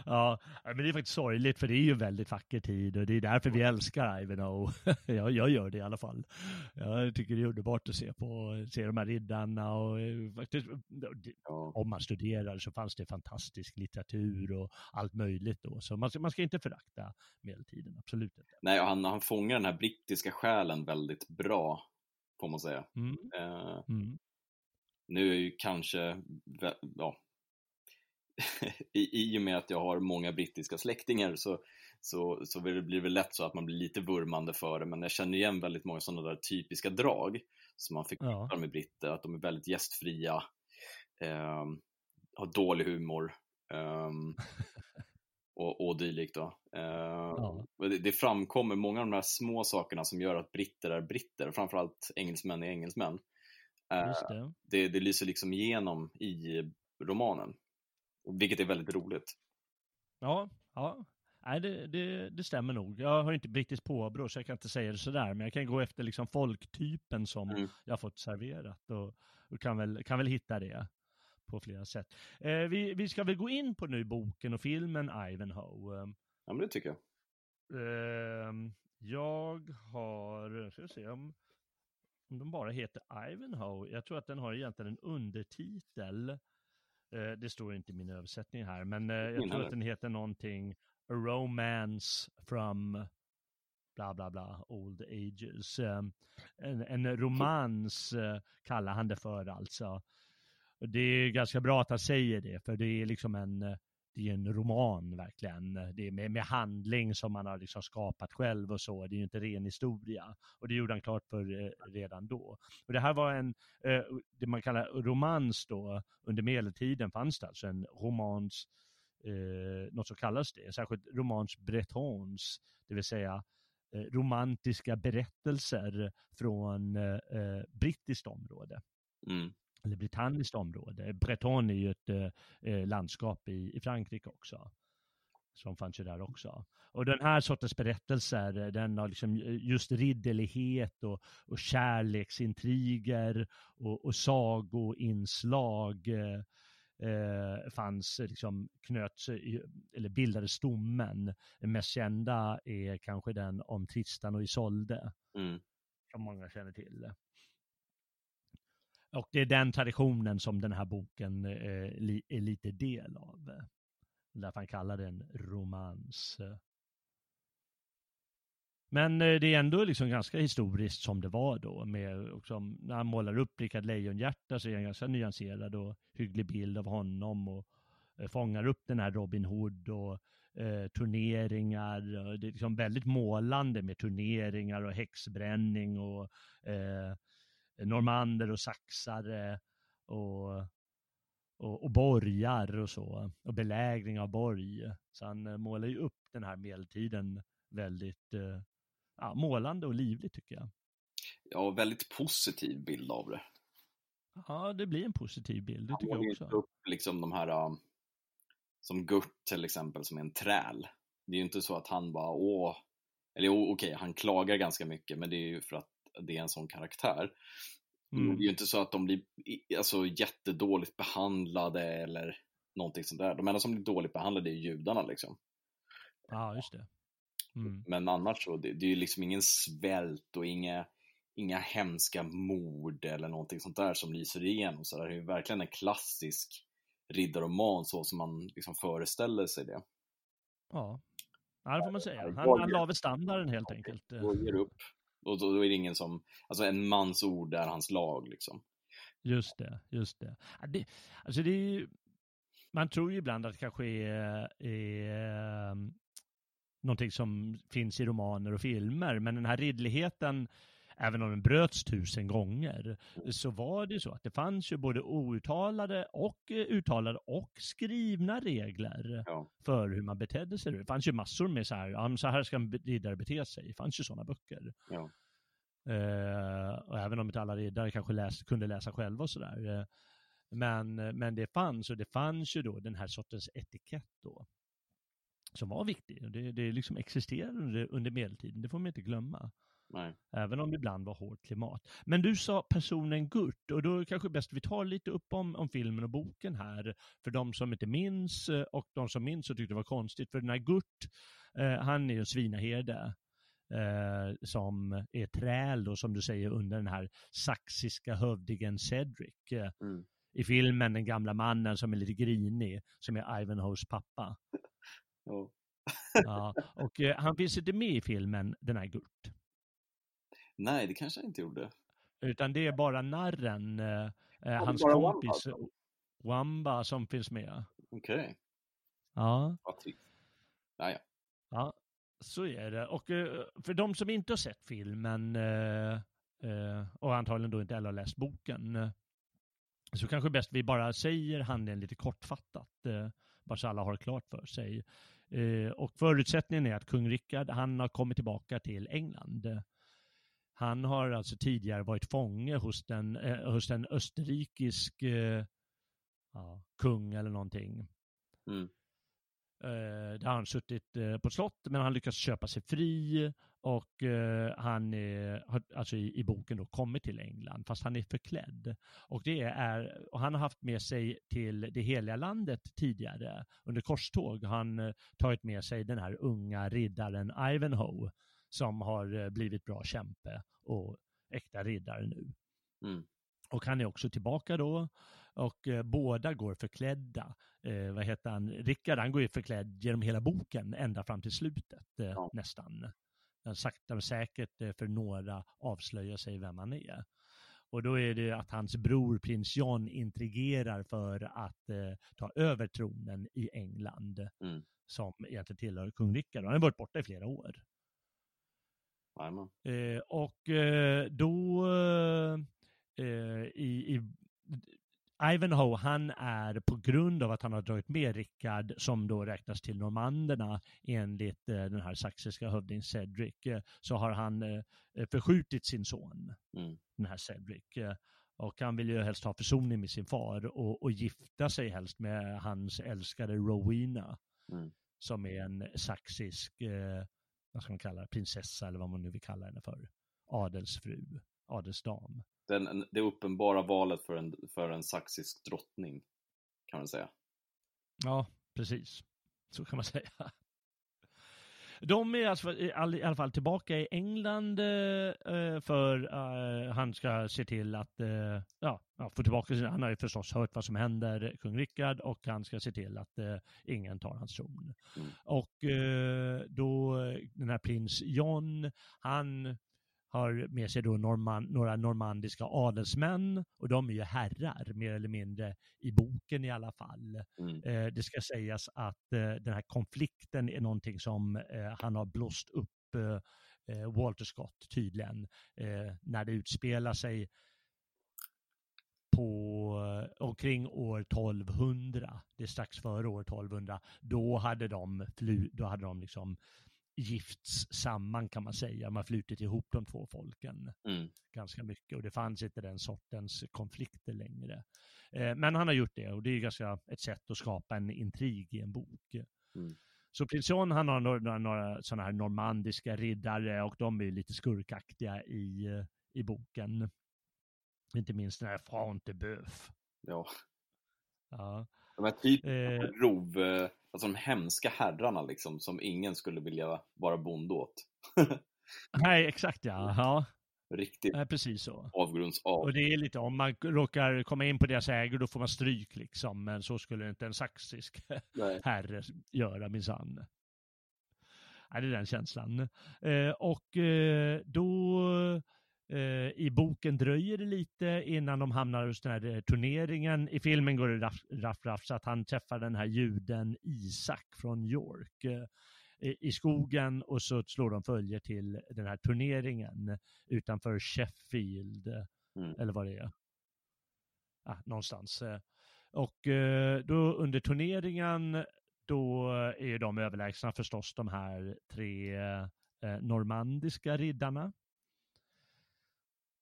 Ja, men det är faktiskt sorgligt för det är ju väldigt vacker tid och det är därför vi älskar Ivanhoe. [LAUGHS] jag, jag gör det i alla fall. Jag tycker det är underbart att se på, se de här riddarna och eh, faktiskt, om man studerar så fanns det fantastisk litteratur och allt möjligt då. Så man, man ska inte förakta medeltiden, absolut inte. Nej, och han, han fångar den här brittiska själen väldigt bra, får man säga. Mm. Uh, mm. Nu är ju kanske, ja, [LAUGHS] i, i och med att jag har många brittiska släktingar så, så, så blir det lätt så att man blir lite vurmande för det, men jag känner igen väldigt många sådana där typiska drag som man förknippar ja. med britter, att de är väldigt gästfria, eh, har dålig humor eh, [LAUGHS] och, och dylikt. Eh, ja. det, det, framkommer många av de här små sakerna som gör att britter är britter, framförallt engelsmän är engelsmän. Eh, det. Det, det lyser liksom igenom i romanen. Vilket är väldigt roligt. Ja, ja. Nej, det, det, det, stämmer nog. Jag har inte brittiskt påbrå så jag kan inte säga det sådär, men jag kan gå efter liksom folktypen som mm. jag har fått serverat och, och, kan, väl, kan väl hitta det på flera sätt. Eh, vi, vi ska väl gå in på nu boken och filmen Ivanhoe. Ja, men det tycker jag. Eh, jag har, ska vi se om, om de bara heter Ivanhoe. Jag tror att den har egentligen en undertitel det står inte i min översättning här, men eh, jag tror att den heter någonting A Romance from bla bla bla, Old Ages. Eh, en, en romans kallar han det för alltså. Det är ganska bra att han säger det, för det är liksom en det är en roman verkligen. Det är med, med, handling som man har liksom skapat själv och så. Det är ju inte ren historia. Och det gjorde han klart för eh, redan då. Och det här var en, eh, det man kallar romans då, under medeltiden fanns det alltså en romans, eh, något som kallas det, särskilt romans bretons, det vill säga eh, romantiska berättelser från eh, eh, brittiskt område. Mm eller britanniskt område. Breton är ju ett eh, landskap i, i Frankrike också som fanns ju där också. Och den här sortens berättelser, eh, den har liksom eh, just ridderlighet och, och kärleksintriger och, och sagoinslag eh, eh, fanns liksom knöts, eller bildade stommen. Den mest kända är kanske den om Tristan och Isolde. Mm. Som många känner till. Och det är den traditionen som den här boken eh, är lite del av. Därför han kallar den romans. Men eh, det är ändå liksom ganska historiskt som det var då. Med, liksom, när han målar upp Rickard Lejonhjärta så är han ganska nyanserad och hygglig bild av honom och eh, fångar upp den här Robin Hood och eh, turneringar. Det är liksom väldigt målande med turneringar och häxbränning och eh, normander och saxare och, och, och borgar och så, och belägring av borg. Så han eh, målar ju upp den här medeltiden väldigt eh, ja, målande och livligt tycker jag. Ja, väldigt positiv bild av det. Ja, det blir en positiv bild, det tycker jag också. upp liksom de här som Gurt till exempel, som är en träl. Det är ju inte så att han bara, åh, eller okej, okay, han klagar ganska mycket, men det är ju för att det är en sån karaktär. Mm. Det är ju inte så att de blir alltså, jättedåligt behandlade eller någonting sånt där. De enda som blir dåligt behandlade är judarna liksom. Ja, just det. Mm. Men annars så, det, det är ju liksom ingen svält och inga, inga hemska mord eller någonting sånt där som lyser igenom. Så det är ju verkligen en klassisk riddarroman så som man liksom föreställer sig det. Ja, ja det får man säga. Han, han la väl standarden helt enkelt. Och ger upp. Och då, då, är det ingen som, alltså en mans ord är hans lag liksom. Just det, just det. det alltså det är ju, man tror ju ibland att det kanske är, är eh, någonting som finns i romaner och filmer, men den här riddligheten även om den bröts tusen gånger, så var det så att det fanns ju både outtalade och eh, uttalade och skrivna regler ja. för hur man betedde sig. Det fanns ju massor med så här, så här ska en riddare bete sig. Det fanns ju sådana böcker. Ja. Uh, och även om inte alla riddare kanske läs, kunde läsa själva och sådär. Uh, men, men det fanns, och det fanns ju då den här sortens etikett då som var viktig. Det, det liksom existerade under, under medeltiden, det får man inte glömma. Nej. Även om det ibland var hårt klimat. Men du sa personen Gurt och då är det kanske bäst vi tar lite upp om, om filmen och boken här. För de som inte minns eh, och de som minns och tyckte det var konstigt. För den här Gurt, eh, han är ju en svinaherde. Eh, som är träl då, som du säger, under den här saxiska hövdingen Cedric. Eh, mm. I filmen den gamla mannen som är lite grinig, som är Ivanhoes pappa. [LAUGHS] Oh. ja, och eh, han finns inte med i filmen, den här Gurt. Nej, det kanske han inte gjorde. Utan det är bara narren, eh, eh hans kompis Wamba, Wamba, som finns med. Okej. Okay. Ja. Ja, ja. Ja, så är det. Och eh, för de som inte har sett filmen eh, och antagligen då inte heller har läst boken så kanske bäst vi bara säger handlingen lite kortfattat bara så alla har det klart för sig. Och förutsättningen är att kung Rickard, han har kommit tillbaka till England. Han har alltså tidigare varit fånge hos, den, eh, hos en österrikisk eh, ja, kung eller någonting. Mm. Eh, där har han suttit eh, på ett slott, men han lyckats köpa sig fri och eh, han har alltså i, i, boken då kommit till England, fast han är förklädd. Och, det är, och han har haft med sig till det heliga landet tidigare under korståg. Han eh, tagit med sig den här unga riddaren Ivanhoe som har eh, blivit bra kämpe och äkta riddare nu. Mm. Och han är också tillbaka då och eh, båda går förklädda. Eh, vad heter han? Rickard, han går ju förklädd genom hela boken ända fram till slutet eh, ja. nästan. Sakta men säkert eh, för några avslöjar sig vem han är. Och då är det att hans bror prins John intrigerar för att eh, ta över tronen i England. Mm. Som egentligen tillhör kung Rickard. Han har varit borta i flera år. Eh, och eh, då eh, i, i Ivanhoe, han är på grund av att han har dragit med Rickard, som då räknas till normanderna enligt eh, den här saxiska hövding Cedric, så har han förskjutit sin son, mm. den här Cedric. Och han vill ju helst ha försoning med sin far och, och gifta sig helst med hans älskade Rowena, mm. som är en saxisk, eh, vad ska man kalla det, prinsessa eller vad man nu vill kalla henne för, adelsfru, adelsdam den, det uppenbara valet för en, för en saxisk drottning, kan man säga. Ja, precis. Så kan man [LAUGHS] säga. De är alltså i alla fall tillbaka i England eh, för uh, han ska se till att ja, få tillbaka sin, han har ju förstås hört vad som händer kung Rickard och han ska se till att ingen tar hans tron. Mm. Och då den här prins John, han har med sig då norman, några normandiska adelsmän och de är ju herrar mer eller mindre i boken i alla fall. Mm. Eh, det ska sägas att eh, den här konflikten är någonting som eh, han har blåst upp eh, eh, Walter Scott tydligen eh, när det utspelar sig på omkring år 1200, det är strax före år 1200, då hade de, fly, då hade de liksom gifts samman kan man säga. De har flutit ihop de två folken Mm. ganska mycket och det fanns inte den sortens konflikter längre. Eh, men han har gjort det och det är ganska ett sätt att skapa en intrig i en bok. Mm. Så prins John han har några, några sådana här normandiska riddare och de är lite skurkaktiga i, i boken. Inte minst den här Franteboeuf. Ja. Ja. De här typ Eh, rov, eh, alltså de hemska herrarna liksom, som ingen skulle vilja vara bonde åt. [LAUGHS] nej, exakt ja. ja. Riktigt Nej, precis så. avgrundsav. Och det är lite, om man råkar komma in på deras ägor då får man stryk liksom. Men så skulle inte en saxisk [LAUGHS] Nej. herre göra minsann. Ja, det är den känslan. Eh, och eh, då i boken dröjer det lite innan de hamnar hos den här eh, turneringen. I filmen går det raff, raff, raff så att han träffar den här juden Isak från York eh, i, skogen och så slår de följe till den här turneringen utanför Sheffield Mm. eller vad det är. Ah, någonstans. eh. Och eh, då under turneringen då är de överlägsna förstås de här tre eh, normandiska riddarna.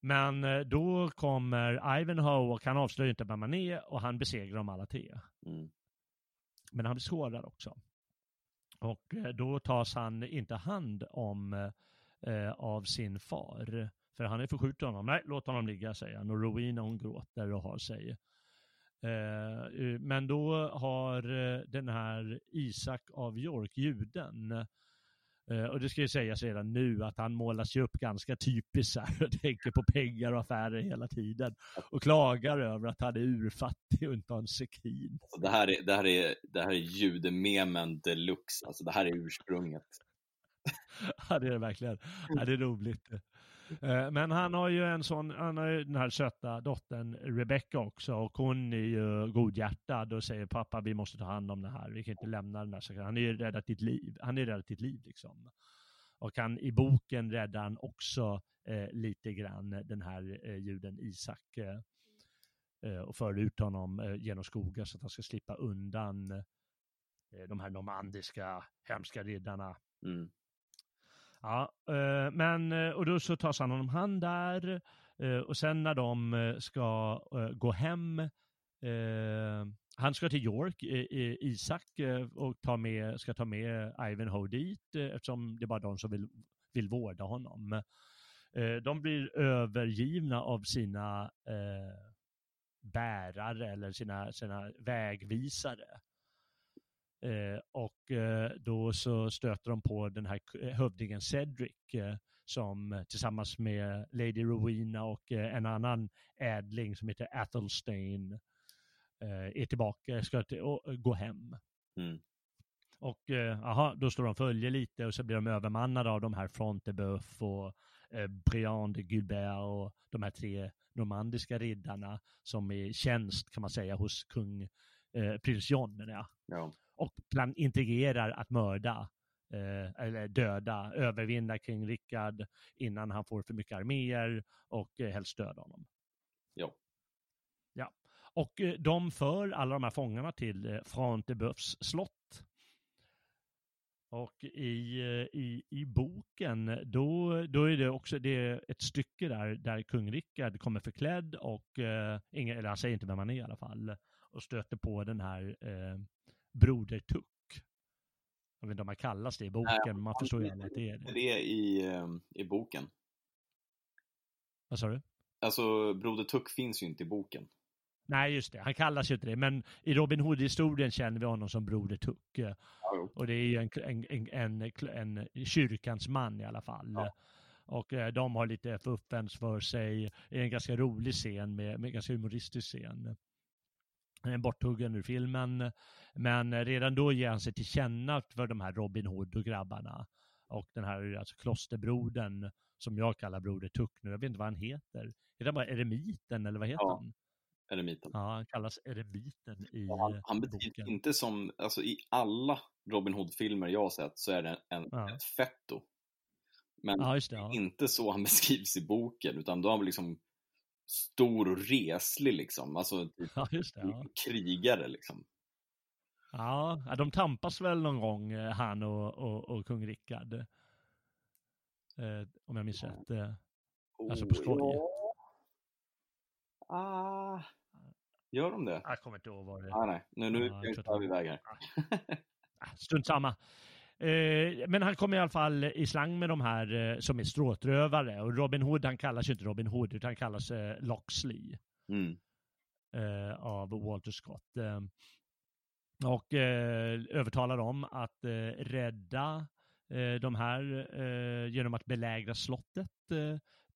Men eh, då kommer Ivanhoe och han avslöjar inte vem man är och han besegrar dem alla tre. Mm. Men han blir sårad också. Och eh, då tas han inte hand om eh, av sin far. För han är förskjuten honom. Nej, låt honom ligga, säger han. Och Rowena hon gråter och har sig. Eh, men då har eh, den här Isak av York, juden, och det ska ju sägas redan nu att han målas ju upp ganska typiskt här, och [LAUGHS] tänker på pengar och affärer hela tiden. Och klagar över att han är urfattig och inte har en sekin. Alltså, det, här är, det, här är, det här är judememen deluxe. Alltså, det här är ursprunget. Ja, det är det verkligen. Ja, det är roligt. Eh, men han har ju en sån, han har ju den här söta dottern Rebecca också och hon är ju godhjärtad och säger pappa vi måste ta hand om det här, vi kan inte lämna den där saken. Han är ju räddat ditt liv, han är räddat ditt liv liksom. Och han, i boken räddar han också eh, lite grann den här eh, juden Isak eh, eh, och för ut honom eh, genom skogen så att han ska slippa undan eh, de här normandiska hemska riddarna. Mm. Ja, eh, men eh, och då så tas han om hand där eh, och sen när de ska gå hem, han ska till York, Isak, och ta med, ska ta med Ivanhoe dit eftersom det är bara de som vill, vill vårda honom. De blir övergivna av sina bärare eller sina, sina vägvisare. Eh, och eh, då så stöter de på den här k- hövdingen Cedric eh, som tillsammans med Lady Rowena och eh, en annan ädling som heter Athelstane eh, är tillbaka, ska till, och, gå hem. Mm. Och eh, aha, då står de följe lite och så blir de övermannade av de här Frontebeuf och eh, Briand de Gulbert och de här tre normandiska riddarna som är tjänst kan man säga hos kung eh, prins John jag Ja. Och plan integrerar att mörda eh, eller döda, övervinna kring Rickard innan han får för mycket arméer och eh, helst döda honom. Ja. Ja. Och eh, de för alla de här fångarna till eh, Frontebeufs slott. Och i, eh, i, i boken, då, då är det också det är ett stycke där, där kung Rickard kommer förklädd och, eh, ingen, eller han säger inte vem han är i alla fall, och stöter på den här eh, Broder Tuck. Jag vet inte om man kallas det i boken, men man förstår ju att det är det. Det är i, eh, i boken. Vad sa du? Alltså, Broder Tuck finns ju inte i boken. Nej, just det. Han kallas ju inte det. Men i Robin Hood-historien känner vi honom som Broder Tuck. jo. Och det är ju en, en, en, en, en kyrkans man i alla fall. Ja. Och eh, de har lite fuffens för sig. Det är en ganska rolig scen med, med ganska humoristisk scen. En borthuggen ur filmen. Men eh, redan då ger han sig till känna för de här Robin Hood och grabbarna. Och den här alltså klosterbrodern som jag kallar Broder Tuck nu. Jag vet inte vad han heter. Heter han bara Eremiten eller vad heter Ja. han? Eremiten. Ja, han kallas Eremiten i Och Han, han beskrivs inte som, alltså i alla Robin Hood-filmer jag har sett så är det en, Ja. ett fetto. Men Ja, det. det Ja. är inte så han [LAUGHS] beskrivs i boken, utan då är han liksom stor och reslig liksom. Alltså typ Ja, det. Ja. krigare liksom. Ja, de tampas väl någon gång, eh, han och, och, och kung Rickard. Eh, om jag minns rätt. Eh, alltså på skoj. Ja. Ah, gör de det? Jag kommer inte ihåg vad det Ah, nej, nu, nu Ja, jag tar vi iväg här. Strunt samma. Eh, men han kommer i alla fall i slang med de här eh, som är stråtrövare. Och Robin Hood, han kallas ju inte Robin Hood, utan han kallas eh, Loxley Mm. eh, av Walter Scott. Eh, och övertalar dem att rädda de här genom att belägra slottet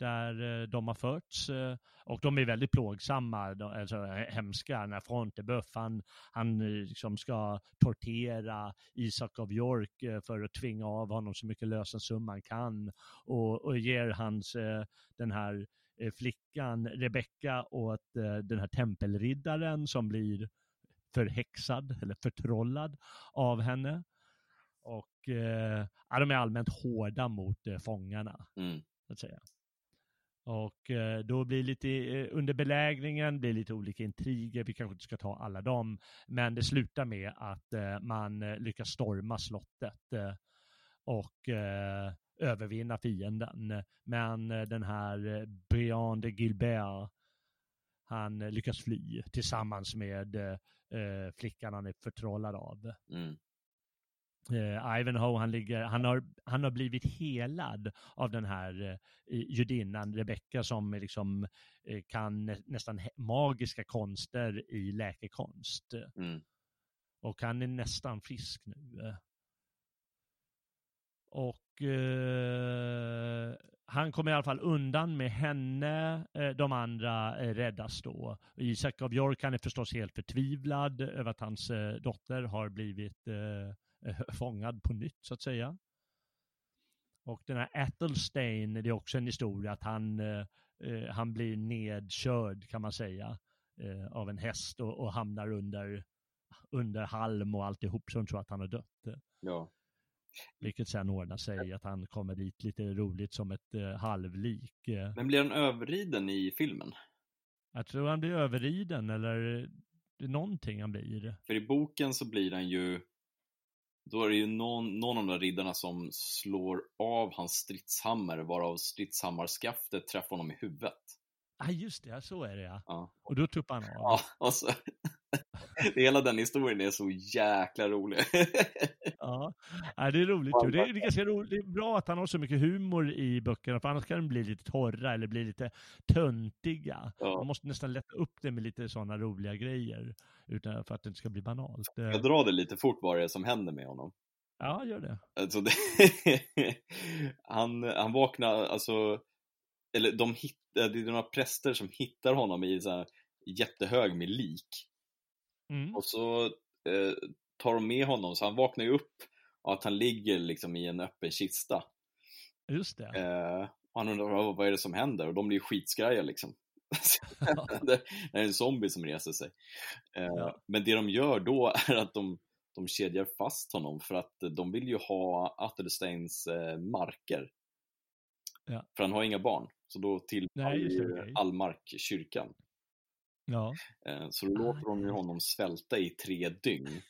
där eh, de har förts. Eh, och de är väldigt plågsamma, de, alltså hemska. När Frontebuff, han, han eh, liksom ska tortera Isak av York för att tvinga av honom så mycket lösensumma han kan. Och, och ger hans, den här flickan Rebecka åt den här tempelriddaren som blir förhäxad eller förtrollad av henne. Och eh, ja, de är allmänt hårda mot eh, fångarna, Mm. så att säga. Och eh, då blir lite, eh, under belägringen blir lite olika intriger, vi kanske inte ska ta alla dem, men det slutar med att eh, man lyckas storma slottet och övervinna fienden. Men den här Brian de Gilbert, han lyckas fly tillsammans med flickan han är förtrollad av. Mm. Eh, Ivanhoe, han, ligger, han, har, han har blivit helad av den här eh, judinnan Rebecka som liksom eh, kan nä, nästan magiska konster i läkekonst. Mm. Och han är nästan frisk nu. Och eh, han kommer i alla fall undan med henne. Eh, de andra eh, räddas då. Isak av York han är förstås helt förtvivlad över att hans eh, dotter har blivit eh, [LAUGHS] fångad på nytt så att säga. Och den här Athelstein, det är också en historia att han, eh, eh, han blir nedkörd kan man säga eh, av en häst och, och hamnar under, under halm och alltihop som tror att han har dött. Ja. Vilket sen ordnar sig att han kommer dit lite roligt som ett eh, halvlik. Men blir han överriden i filmen? Jag tror han blir överriden eller någonting han blir. För i boken så blir han ju då är det ju någon, någon av de där riddarna som slår av hans stridshammer varav stridshammarskaftet träffar honom i huvudet. Ja, ah, just det, så är det ja. Ja, Och då tuppar han av. ja och så, [LAUGHS] hela den historien är så jäkla rolig. [LAUGHS] Ja, ja det är roligt ju. Det är, det är ganska roligt. Det är bra att han har så mycket humor i böckerna, för annars kan de bli lite torra eller bli lite töntiga. Ja. Man måste nästan lätta upp det med lite sådana roliga grejer, utan för att det inte ska bli banalt. Jag drar det lite fort vad det är som händer med honom. Ja, gör det. Alltså det, [LAUGHS] han, han vaknar, alltså, eller de hittar, det är några präster som hittar honom i så här jättehög med lik. Mm. Och så eh, tar de med honom, så han vaknar ju upp och att han ligger liksom i en öppen kista. Just det. Eh, han undrar "Vad- är det som händer och de blir skitskraja liksom. [LAUGHS] [LAUGHS] det är en zombie som reser sig. Eh, Ja. Men det de gör då [LAUGHS] är att de, de kedjar fast honom för att de vill ju ha Athelsteins eh, marker. Ja. För han har inga barn. Så då tillfaller ju all mark kyrkan. Ja. Eh, Så då Ah, låter de ju honom svälta i tre dygn.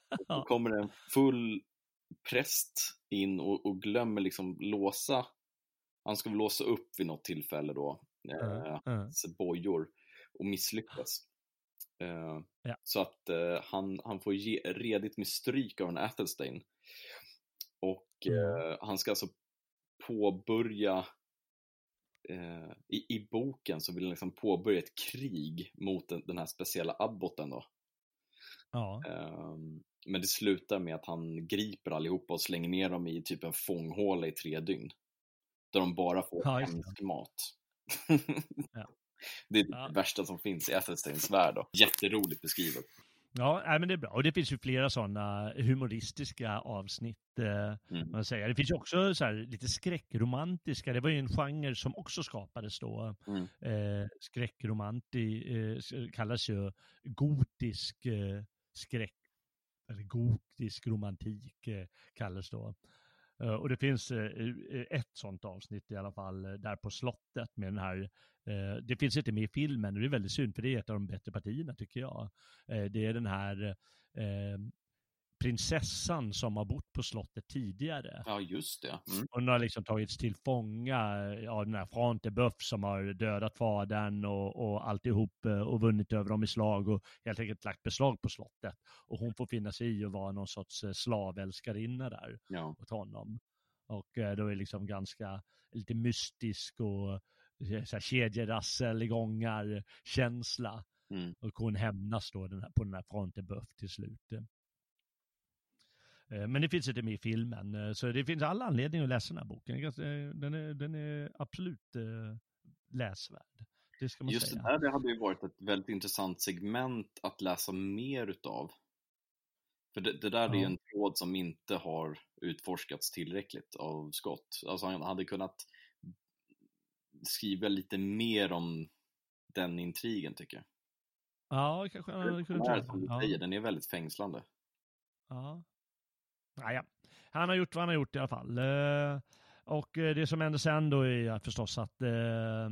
[LAUGHS] Då kommer en full präst in och, och glömmer liksom låsa, han ska väl låsa upp vid något tillfälle då. Ja. hans bojor och misslyckas. Eh, Ja. Så att eh, han, han får ge, redigt med stryk av en Athelstein. Och Mm. eh, han ska alltså påbörja i, I boken så vill han liksom påbörja ett krig mot den, den här speciella abboten då. Ja. Ehm, Men det slutar med att han griper allihopa och slänger ner dem i typ en fånghåla i tre dygn. Där de bara får Ja, det. hemsk mat. Ja. [LAUGHS] Det är det Ja. värsta som finns i Athelsteins värld. Då. Jätteroligt beskrivet. Ja, nej, men det är bra. Och det finns ju flera sådana humoristiska avsnitt. Eh, Mm. man säger. Det finns ju också så här, lite skräckromantiska. Det var ju en genre som också skapades då. Mm. Eh, skräckromanti eh, kallas ju gotisk eh, skräck. Eller gotisk romantik eh, kallas då. Eh, och det finns eh, eh ett sånt avsnitt i alla fall eh, där på slottet med den här eh, det finns inte med i filmen och det är väldigt synd för det är ett av de bättre partierna tycker jag. Det är den här prinsessan som har bott på slottet tidigare. Ja, just det. Mm. Hon har liksom tagits till fånga av den här Frontebuff som har dödat fadern och, och alltihop eh, och vunnit över dem i slag och helt enkelt lagt beslag på slottet. Och hon får finna sig i att vara någon sorts eh, slavälskarinna där Ja. åt honom. Och eh, då är liksom ganska lite mystisk och så här, kedjerassel igångar känsla. Mm. Och hon hämnas då den här, på den här Frontebuff till slut. Eh, Men det finns inte med i filmen, eh, så det finns alla anledningar att läsa den här boken. Den är ganska- Den är, är absolut eh, läsvärd. Det ska man Just säga. det där det hade ju varit ett väldigt intressant segment att läsa mer utav. För det, det där är ju Ja. en tråd som inte har utforskats tillräckligt av Scott. Alltså han hade kunnat skriva lite mer om den intrigen tycker jag. Ja, kanske han hade kunnat är, göra den är väldigt fängslande. Ja. Naja, han har gjort vad han har gjort i alla fall. Eh, Och eh, det som händer sen då är förstås att eh,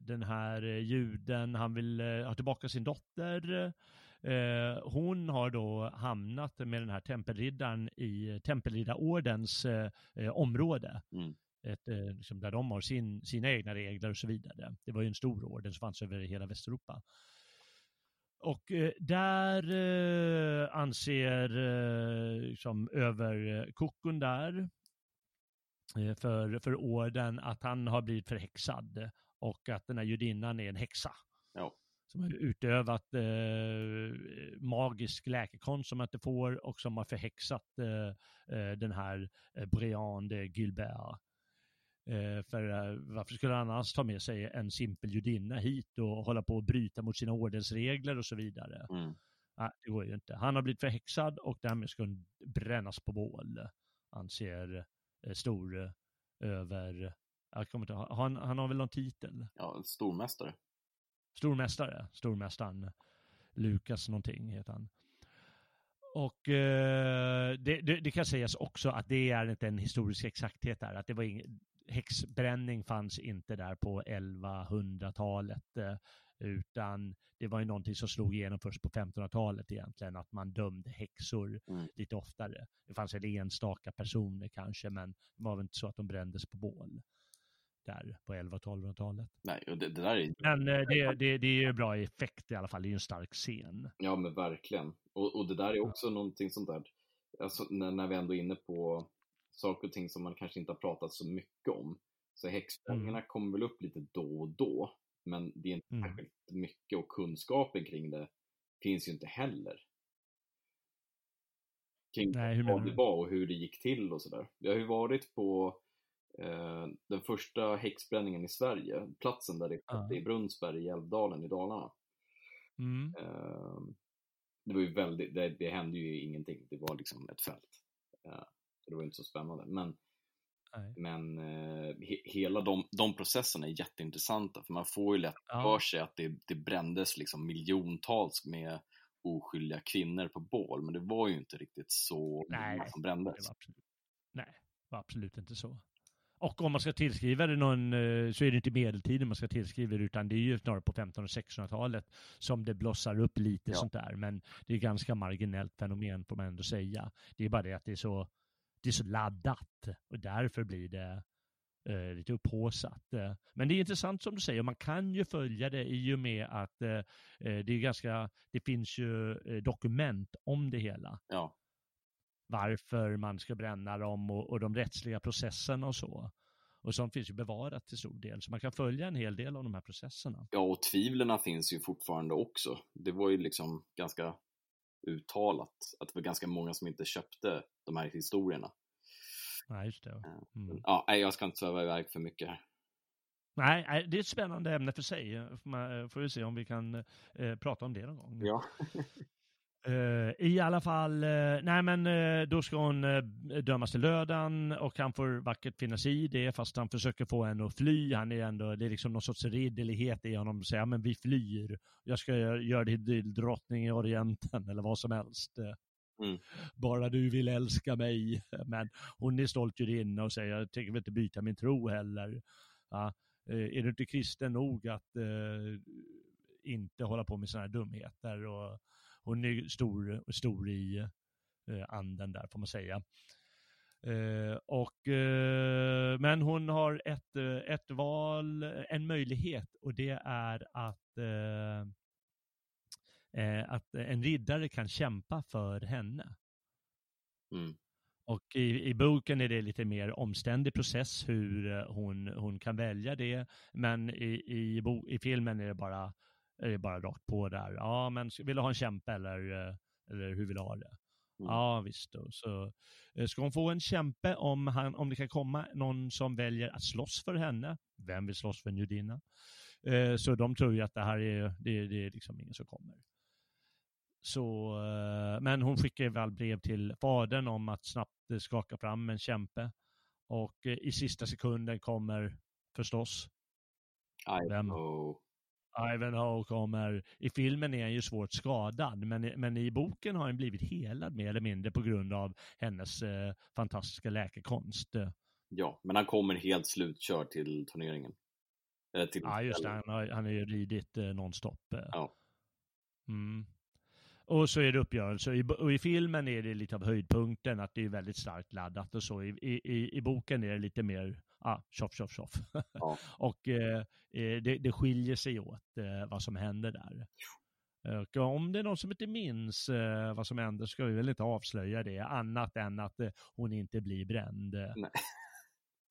den här juden, han vill ha tillbaka sin dotter. Hon har då hamnat med den här tempelriddaren i tempelriddarordens område. Mm. Ett, liksom där de har sin, sina egna regler och så vidare. Det var ju en stor orden som fanns över hela Västeuropa. Och eh, där eh, anser eh, liksom överkokon där eh, för, för orden att han har blivit förhäxad och att den här judinnan är en häxa. Ja. Som har utövat eh, magisk läkekonst som man inte får och som har förhäxat eh, eh, den här eh, Brian de Gilbert. Eh, för eh, varför skulle han annars ta med sig en simpel judinna hit och hålla på att bryta mot sina ordensregler och så vidare? Mm. Nej, det går ju inte. Han har blivit förhäxad och därmed ska hon brännas på bål, anser eh, stor eh, över, jag kommer inte han, han har väl någon titel? Ja, stormästare. Stormästare, stormästaren Lukas någonting heter han. Och eh, det, det, det kan sägas också att det är inte en historisk exakthet där, att det var ingen, häxbränning fanns inte där på 1100-talet, eh, utan det var ju någonting som slog igenom först på 1500-talet egentligen, att man dömde häxor Mm. lite oftare. Det fanns väl enstaka personer kanske, men det var väl inte så att de brändes på bål där på 1100-1200-talet. Nej, och det, det där är Men eh, det, det, det är ju bra effekt i alla fall, det är ju en stark scen. Ja, men verkligen. Och, och det där är också någonting sånt där, alltså, när, när vi ändå är inne på saker och ting som man kanske inte har pratat så mycket om. Så häxbränningarna kommer väl upp lite då och då, men det är inte Mm. särskilt mycket och kunskapen kring det finns ju inte heller. Kring Nej, vad det var och hur det gick till och sådär. Jag har ju varit på eh, den första häxbränningen i Sverige, platsen där det skedde, Ja. i Brunnsberg i Älvdalen i Dalarna. Mm. Ehm, det var ju väldigt, det, det hände ju ingenting. Det var liksom ett fält. Eh, så det var inte så spännande. Men, Nej. men eh, he, hela de, de processerna är jätteintressanta för man får ju lätt Ja. för sig att det, det brändes liksom miljontals med oskyldiga kvinnor på bål. Men det var ju inte riktigt så Nej, många som Det brändes. var absolut, nej, det var absolut inte så. Och om man ska tillskriva det någon, eh, så är det inte medeltiden man ska tillskriva det, utan det är ju snarare på 1500 och 1600-talet som det blossar upp lite Ja. sånt där. Men det är ganska marginellt fenomen får man ändå säga. Det är bara det att det är så, det är så laddat och därför blir det eh, lite upphaussat. Eh, Men det är intressant som du säger, man kan ju följa det i och med att eh, eh, det är ganska, det finns ju eh, dokument om det hela Ja, varför man ska bränna dem och, och de rättsliga processerna och så. Och sånt finns ju bevarat till stor del, så man kan följa en hel del av de här processerna. ja, och tvivlerna finns ju fortfarande också. Det var ju liksom ganska uttalat att det var ganska många som inte köpte de här historierna. Nej, just det. Mm. Ja, jag ska inte sväva iväg för mycket här. Nej, det är ett spännande ämne för sig. Får man- Får vi se om vi kan eh, prata om det någon gång. Ja. [LAUGHS] Eh, I alla fall, eh, nej men eh, då ska hon eh, dömas till lödan och han får vackert finna sig i det fast han försöker få henne att fly. Han är ändå, det är liksom någon sorts ridderlighet i honom att säga, men vi flyr. Jag ska göra dig till drottning i Orienten [LAUGHS] eller vad som helst. Mm. Bara du vill älska mig. Men hon är stolt judinna och säger, jag tänker väl inte byta min tro heller. Ja, eh, är du inte kristen nog att eh, inte hålla på med sådana här dumheter och hon är stor, stor i eh, anden där får man säga. Eh, och, eh, men hon har ett, eh, ett val, en möjlighet och det är att, eh, eh, att en riddare kan kämpa för henne. Mm. Och i, i boken är det lite mer omständig process hur hon, hon kan välja det. Men i, i, bo, i filmen är det, bara, är det bara rakt på där. Ja, men vill du ha en kämpe eller, eller hur vill du ha det? Mm. Ja, visst. Då. Så eh, ska hon få en kämpe om, han, om det kan komma någon som väljer att slåss för henne. Vem vill slåss för en judinna? Eh, så de tror ju att det här är, det, det är liksom ingen som kommer. Så, eh, men hon skickar väl brev till fadern om att snabbt skaka fram en kämpe. Och i sista sekunden kommer förstås I Vem? Know. Ivanhoe kommer, i filmen är han ju svårt skadad, men, men i boken har han blivit helad mer eller mindre på grund av hennes eh, fantastiska läkekonst. Ja, men han kommer helt slutkörd till turneringen. Eh, till ja, just det. Han har, han har ju ridit eh, nonstop. Eh. Ja. Mm. Och så är det uppgörelse. I, och i filmen är det lite av höjdpunkten, att det är väldigt starkt laddat och så. I, i, i boken är det lite mer ah, tjoff, tjoff, tjoff. Ja. [LAUGHS] och eh, eh, det, det skiljer sig åt eh, vad som händer där. Och om det är någon som inte minns eh, vad som händer ska vi väl inte avslöja det, annat än att eh, hon inte blir bränd. Nej.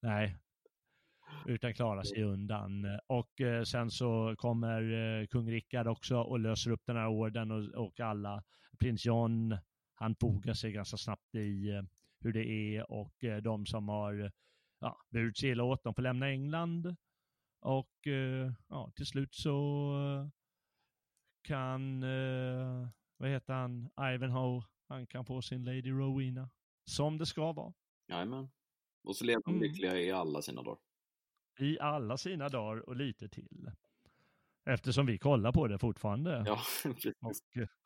Nej. Utan klarar sig undan. Och eh, sen så kommer eh, kung Rickard också och löser upp den här orden och, och alla. Prins John, han fogar sig ganska snabbt i eh, hur det är och de som har ja, burit sig illa åt, de får lämna England. Och ja, till slut så kan, vad heter han, Ivanhoe, han kan få sin Lady Rowena. Som det ska vara. Jajamän. Och så lever de mm. lyckliga i alla sina dagar. I alla sina dagar och lite till. Eftersom vi kollar på det fortfarande. Ja, [LAUGHS] och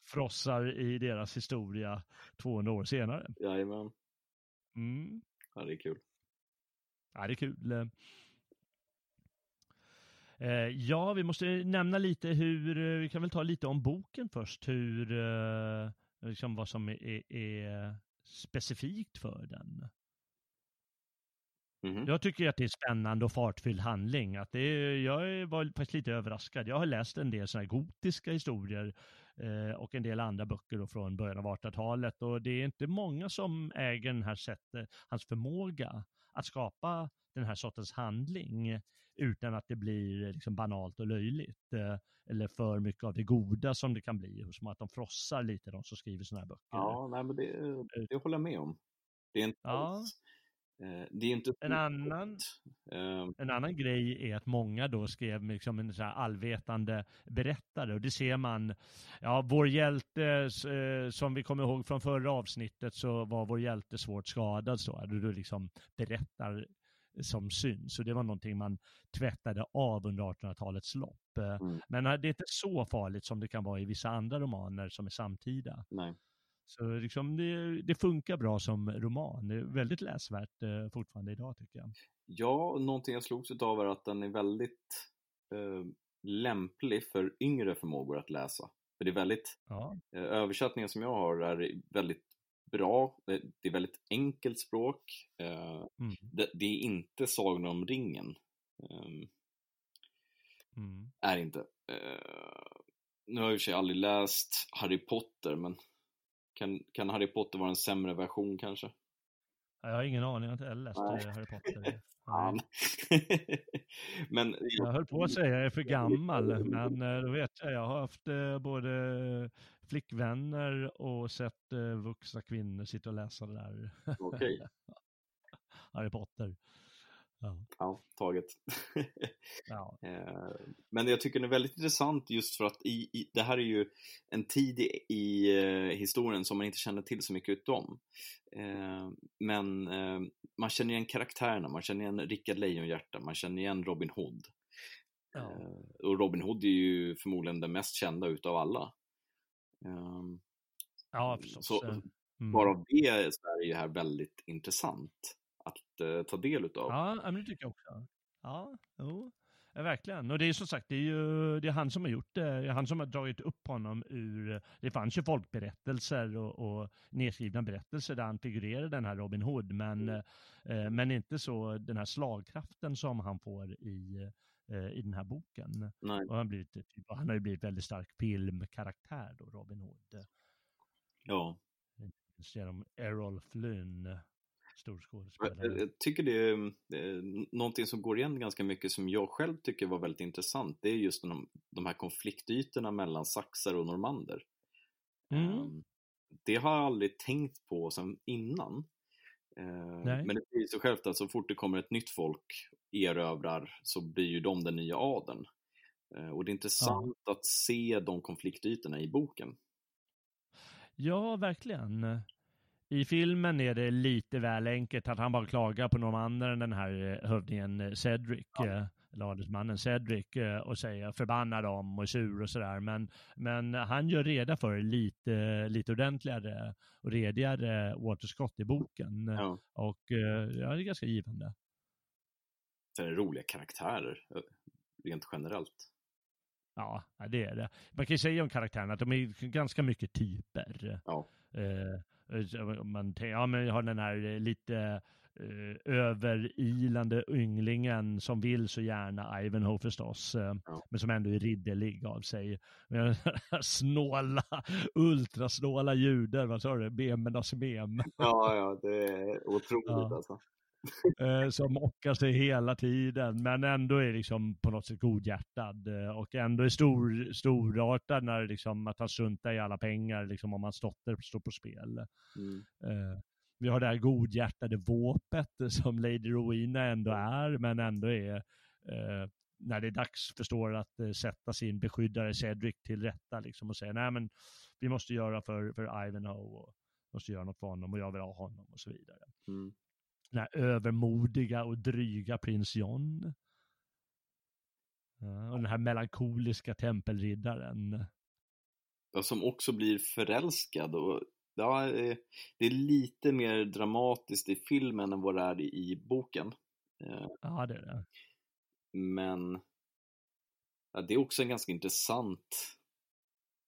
frossar i deras historia 200 år senare. Jajamän. Mm. Ja, det är kul. Ja, det är kul. Eh, ja, vi måste nämna lite hur, eh, vi kan väl ta lite om boken först, hur, eh, liksom vad som är, är specifikt för den. Mm. Jag tycker att det är spännande och fartfylld handling. Att det är, jag var faktiskt lite överraskad. Jag har läst en del sådana gotiska historier eh, och en del andra böcker från början av 1800-talet och det är inte många som äger den här sättet, hans förmåga att skapa den här sortens handling utan att det blir liksom banalt och löjligt. Eh, eller för mycket av det goda som det kan bli, som att de frossar lite, de som skriver sådana här böcker. Ja, nej, men det, det håller jag med om. Det är inte ja. alls Eh, det är inte en annan, um, en annan grej är att många då skrev liksom en så allvetande berättare och det ser man, ja vår hjälte eh, som vi kommer ihåg från förra avsnittet så var vår hjälte svårt skadad så, du liksom berättar som syns. Så det var någonting man tvättade av under 1800-talets lopp. Mm. Men det är inte så farligt som det kan vara i vissa andra romaner som är samtida. Nej. Så liksom det, det, funkar bra som roman. Det är väldigt läsvärt eh, fortfarande idag tycker jag. Ja, någonting jag slogs av är att den är väldigt eh, lämplig för yngre förmågor att läsa. För det är väldigt, ja. eh, översättningen som jag har är väldigt bra, det är väldigt enkelt språk. Eh, mm. det, det, är inte Sagan om ringen. Ehm, mm. Är inte. Eh, nu har jag i och för sig aldrig läst Harry Potter, men kan, kan Harry Potter vara en sämre version kanske? Jag har ingen aning, jag har inte läst Nej. Harry Potter. [LAUGHS] Fan. [LAUGHS] men, jag höll på att säga att jag är för gammal, men eh, då vet jag, jag har haft eh, både flickvänner och sett eh, vuxna kvinnor sitta och läsa det där. Okay. [LAUGHS] Harry Potter. Ja, ja taget. ja. [LAUGHS] Eh, men jag tycker det är väldigt intressant just för att i, i det här är ju en tid i, i uh, historien som man inte känner till så mycket om. Uh, men man känner igen karaktärerna, man känner igen Rickard Lejonhjärta, man känner igen Robin Hood. Ja. och Robin Hood är ju förmodligen den mest kända utav alla. ja, förstås. Så mm. bara det så är det ju här väldigt intressant att eh, ta del utav. Ja, men det tycker jag också. Ja, jo. Ja, verkligen. Och det är som sagt, det är ju det är han som har gjort det. det är han som har dragit upp honom ur... Det fanns ju folkberättelser och, och nedskrivna berättelser där han figurerade den här Robin Hood, men, eh, men inte så den här slagkraften som han får i, eh, i den här boken. Nej. Och han, blivit, typ, han har ju blivit väldigt stark filmkaraktär då, Robin Hood. Ja. Genom Errol Flynn stor skådespelare. Jag tycker det är, någonting som går igen ganska mycket som jag själv tycker var väldigt intressant. Det är just de, de här konfliktytorna mellan saxar och normander. Mm. Um, det har jag aldrig tänkt på sen innan. Uh, men det blir så självt att så fort det kommer ett nytt folk erövrar så blir ju de den nya adeln. Uh, och det är intressant ja. att se de konfliktytorna i boken. Ja, verkligen. I filmen är det lite väl enkelt att han bara klagar på någon annan än den här eh, hövdingen eh, Cedric, ja. Eh, eller adelsmannen Cedric, och säger förbanna dem och sur och sådär. Men, men han gör reda för lite, lite ordentligare och redigare Waterskott i boken. Ja. Och ja, det är ganska givande. Det är roliga karaktärer, rent generellt. Ja, det är det. Man kan ju säga om karaktärerna att de är ganska mycket typer. Ja. Eh, man ja, men har den här eh, lite eh, överilande ynglingen som vill så gärna Ivanhoe förstås, eh, ja. men som ändå är ridderlig av sig. [LAUGHS] snåla, ultrasnåla judar, vad sa du, memernas mem. Ja, ja, det är otroligt ja. alltså. Eh, som mockar sig hela tiden, men ändå är liksom på något sätt godhjärtad eh, och ändå är stor, storartad när liksom att han struntar i alla pengar, liksom om hans dotter står på spel. Mm. Eh, vi har det här godhjärtade våpet som Lady Rowena ändå är, men ändå är när det är dags förstår att sätta sin beskyddare Cedric till rätta liksom, och säga nej men vi måste göra för, för Ivanhoe och måste göra något för honom och jag vill ha honom och så vidare. Mm den här övermodiga och dryga prins John. och den här melankoliska tempelriddaren. Ja, som också blir förälskad och ja, eh, det är lite mer dramatiskt i filmen än vad det är i boken. Eh, ja, det är det. Men ja, det är också en ganska intressant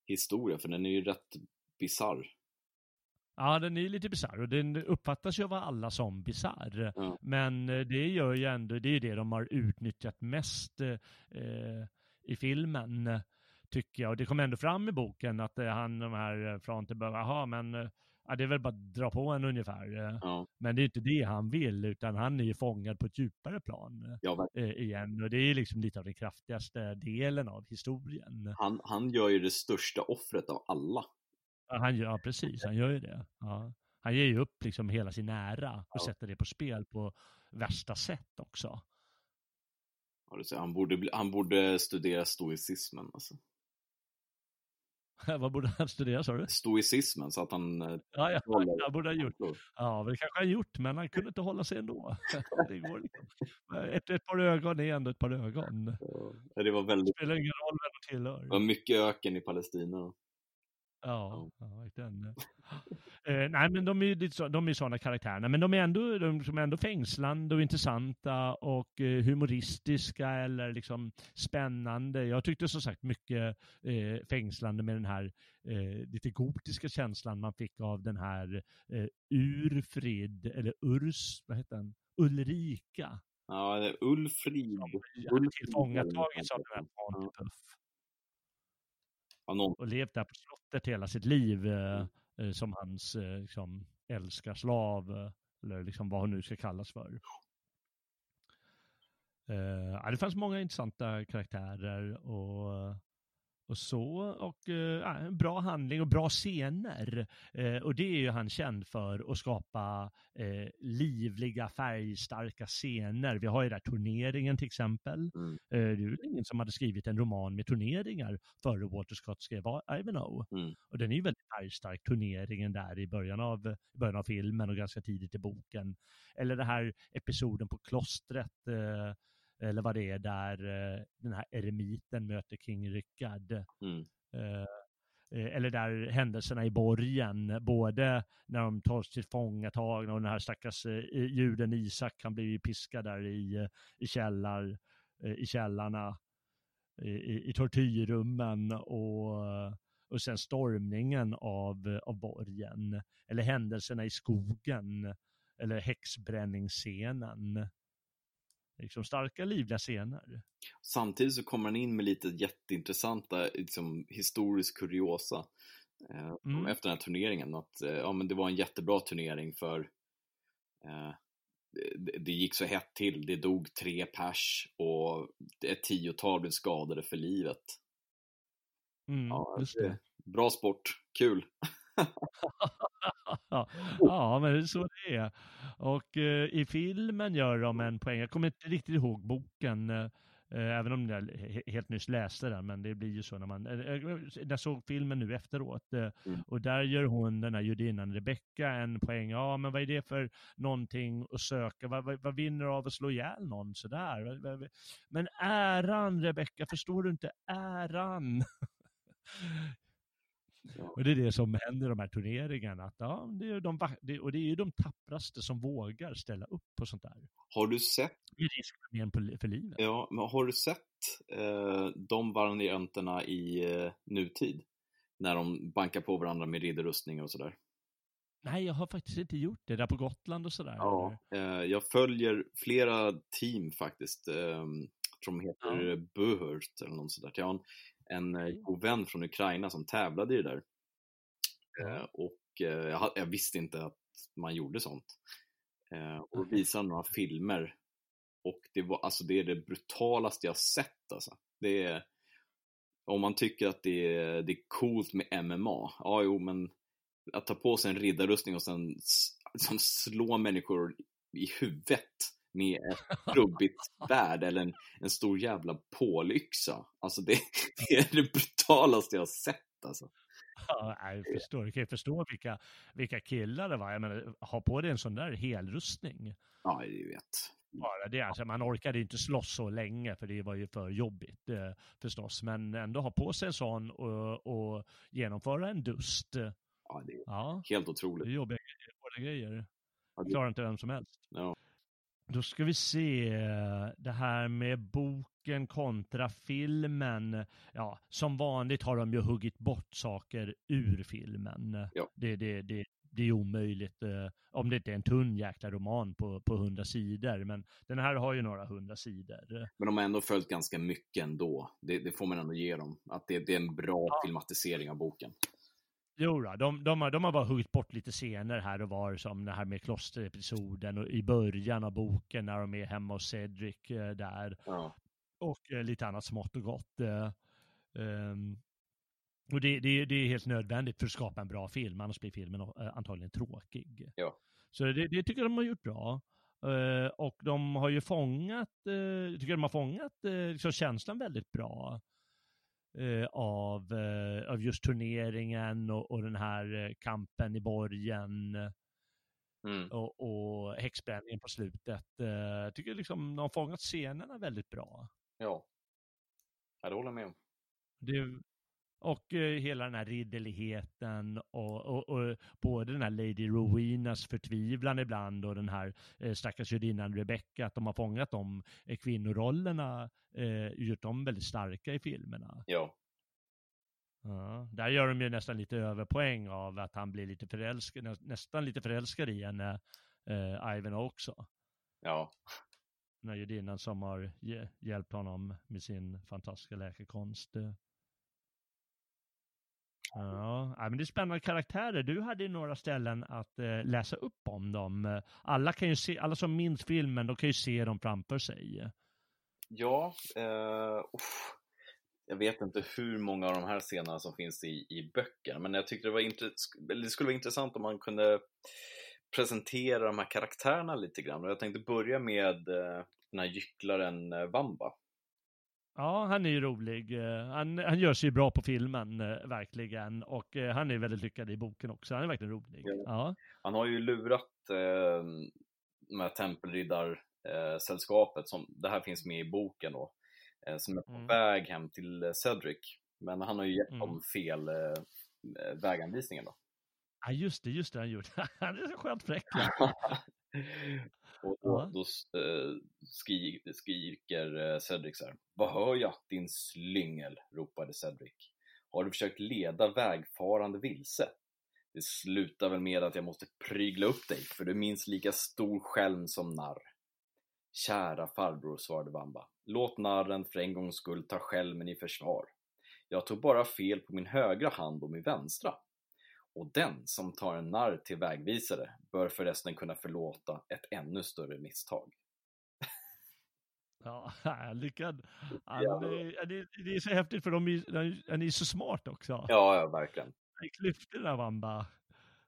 historia, för den är ju rätt bisarr. Ja, den är lite bisarr och den uppfattas ju av alla som bisarr. Mm. Men eh, det gör ju ändå, det är det de har utnyttjat mest eh, i filmen, tycker jag. Och det kommer ändå fram i boken att eh, han, de här Frontenberg, jaha, men eh, ja, det är väl bara att dra på en ungefär. Mm. Men det är inte det han vill, utan han är ju fångad på ett djupare plan ja, eh, igen. Och det är liksom lite av den kraftigaste delen av historien. Han, han gör ju det största offret av alla Ja, han gör, ja, precis, han gör ju det. Ja. Han ger ju upp liksom hela sin ära och ja. sätter det på spel på värsta sätt också. Ja, han, borde, han borde studera stoicismen alltså. [LAUGHS] Vad borde han studera sa du? Stoicismen, så att han... Eh, ja, ja, det borde han gjort. Ja, det kanske han gjort, men han kunde inte hålla sig ändå. [LAUGHS] det går liksom. [LAUGHS] ett, ett par ögon är ändå ett par ögon. Ja, det var väldigt... Det spelar ingen roll vem de tillhör. Det var mycket öken i Palestina. Ja, ja verkligen. eh, nej, men de är ju de är sådana karaktärerna, men de är ändå, de är ändå fängslande och intressanta och eh, humoristiska eller liksom spännande. Jag tyckte som sagt mycket eh, fängslande med den här eh, lite gotiska känslan man fick av den här eh, Urfrid, eller Urs, vad heter den? Ulrika. Ja, det är Ulfrid. Som tillfångatagits av den här Pontipuff. Och levt där på slottet hela sitt liv eh, mm. eh, som hans eh, liksom, älskarslav, eh, eller liksom vad hon nu ska kallas för. Eh, det fanns många intressanta karaktärer och och så. Och äh, bra handling och bra scener. Eh, och det är ju han känd för att skapa eh, livliga, färgstarka scener. Vi har ju där turneringen till exempel. Mm. Eh, det är väl ingen som hade skrivit en roman med turneringar före Walter Scott skrev Ivanhoe. Mm. Och den är ju väldigt färgstark, turneringen där i början av, i början av filmen och ganska tidigt i boken. Eller det här episoden på klostret eh, eller vad det är, där eh, den här eremiten möter King Rickard. Mm. Eh, eh, eller där händelserna i borgen, både när de tas till fångatagna och den här stackars juden Isak, han blir ju piskad där i, i källar, i källarna, i, i, i tortyrrummen och, och sen stormningen av, av borgen, eller händelserna i skogen, eller häxbränningsscenen. Liksom starka, livliga scener. Samtidigt så kommer han in med lite jätteintressanta liksom, historisk kuriosa eh, mm. efter den här turneringen. Att eh, ja, men det var en jättebra turnering för eh, det, det, gick så hett till. Det dog tre pers och ett tiotal blev skadade för livet. Mm, ja, just det. Bra sport, kul! [LAUGHS] ja, men det är så det är. Och eh, i filmen gör de en poäng, jag kommer inte riktigt ihåg boken, eh, även om jag helt nyss läste den, men det blir ju så när man, eh, eh jag såg filmen nu efteråt, eh, mm. och där gör hon, den här judinnan Rebecka, en poäng, ja men vad är det för någonting att söka, vad, vad, vad vinner av att slå ihjäl någon sådär? Men äran Rebecka, förstår du inte äran? [LAUGHS] Och det är det som händer i de här turneringarna. Att, ja, det är de, och det är ju de tappraste som vågar ställa upp på sånt där. Har du sett... Det är risk för, livet. Ja, men har du sett eh, de varianterna i eh, nutid? När de bankar på varandra med ridderrustningar och sådär. Nej, jag har faktiskt inte gjort det. Där på Gotland och sådär. Ja, eh, jag följer flera team faktiskt. Eh, som heter ja. Buhurt eller något sådär. Jag har en, en eh, god vän från Ukraina som tävlade i det där. Eh, och eh, jag, jag, visste inte att man gjorde sånt. Och då visade några filmer och det, var, alltså, det är det brutalaste jag sett. Alltså. Det är, om man tycker att det är, det är coolt med MMA, ja jo men att ta på sig en riddarrustning och sen slå människor i huvudet med ett [LAUGHS] trubbigt svärd eller en, en stor jävla pålyxa. Alltså det, [LAUGHS] det, är det brutalaste jag har sett alltså. Ja, jag förstår. Du kan ju förstå vilka, vilka killar det var. Jag menar, ha på dig en sån där helrustning. Ja, jag vet. Bara det, alltså, man orkade inte slåss så länge för det var ju för jobbigt eh, förstås. Men ändå ha på sig en sån och, och genomföra en dust. Ja, det är ja. helt otroligt. Det är jobbiga grejer. Ja, det... Klarar inte vem som helst. Ja. Då ska vi se det här med boken kontra filmen. Ja, som vanligt har de ju huggit bort saker ur filmen. Ja. Det, det, det, det är omöjligt eh, om det inte är en tunn jäkla roman på, på hundra sidor. Men den här har ju några hundra sidor. Men de har ändå följt ganska mycket ändå. Det, det får man ändå ge dem. Att det, det är en bra ja. filmatisering av boken. Jo då, de, de, har, de har bara huggit bort lite scener här och var som det här med klosterepisoden och i början av boken när de är hemma hos Cedric eh, där. Ja. Och eh, lite annat smått och gott. Um, och det, det, det, är helt nödvändigt för att skapa en bra film, annars blir filmen antagligen tråkig. Ja. Så det, det tycker jag de har gjort bra. Uh, och de har ju fångat, uh, tycker de har fångat uh, liksom känslan väldigt bra eh, av, eh, av just turneringen och, och den här eh, kampen i borgen. Mm. Och, och häxbränningen på slutet. Eh, jag tycker liksom de har fångat scenerna väldigt bra. Ja, jag håller med om. Det, och eh, hela den här ridderligheten och, och, och, både den här Lady Rowenas förtvivlan ibland och den här eh, stackars judinnan Rebecca, att de har fångat de eh, kvinnorollerna, eh, gjort dem väldigt starka i filmerna. Ja. Ja, där gör de ju nästan lite överpoäng av att han blir lite förälskad, nästan lite förälskad i henne, eh, Ivan också. Ja. Den här judinnan som har hjälpt honom med sin fantastiska läkekonst. Ja, men det är spännande karaktärer. Du hade ju några ställen att eh, läsa upp om dem. Alla, kan ju se, alla som minns filmen, de kan ju se dem framför sig. Ja, eh, jag vet inte hur många av de här scenerna som finns i, i böckerna, men jag tyckte det, var det skulle vara intressant om man kunde presentera de här karaktärerna lite grann. Och jag tänkte börja med eh, den här gycklaren eh, Vamba. Ja, han är ju rolig. Eh, han, han gör sig ju bra på filmen, eh, verkligen. Och eh, han är väldigt lyckad i boken också. Han är verkligen rolig. Ja. ja. Han har ju lurat eh, de här tempelriddarsällskapet, som det här finns med i boken då, eh, som är på mm. väg hem till Cedric. Men han har ju gett mm. dem fel eh, väganvisningar då. Ja, just det, just det han gjort. [LAUGHS] Han är så skönt fräck. [LAUGHS] Och då, då eh, skri, skriker eh, Cedric så här. Vad hör jag din slyngel? ropade Cedric. Har du försökt leda vägfarande vilse? Det slutar väl med att jag måste prygla upp dig, för du är minst lika stor skälm som narr. Kära farbror, svarade Vamba. Låt narren för en gångs skull ta skälmen i försvar. Jag tog bara fel på min högra hand och min vänstra. Och den som tar en narr till vägvisare bör förresten kunna förlåta ett ännu större misstag. Ja, [LAUGHS] lyckad. Ja. Det, det, är så häftigt för de är, han är så smart också. Ja, ja verkligen. I klyftorna, Vamba.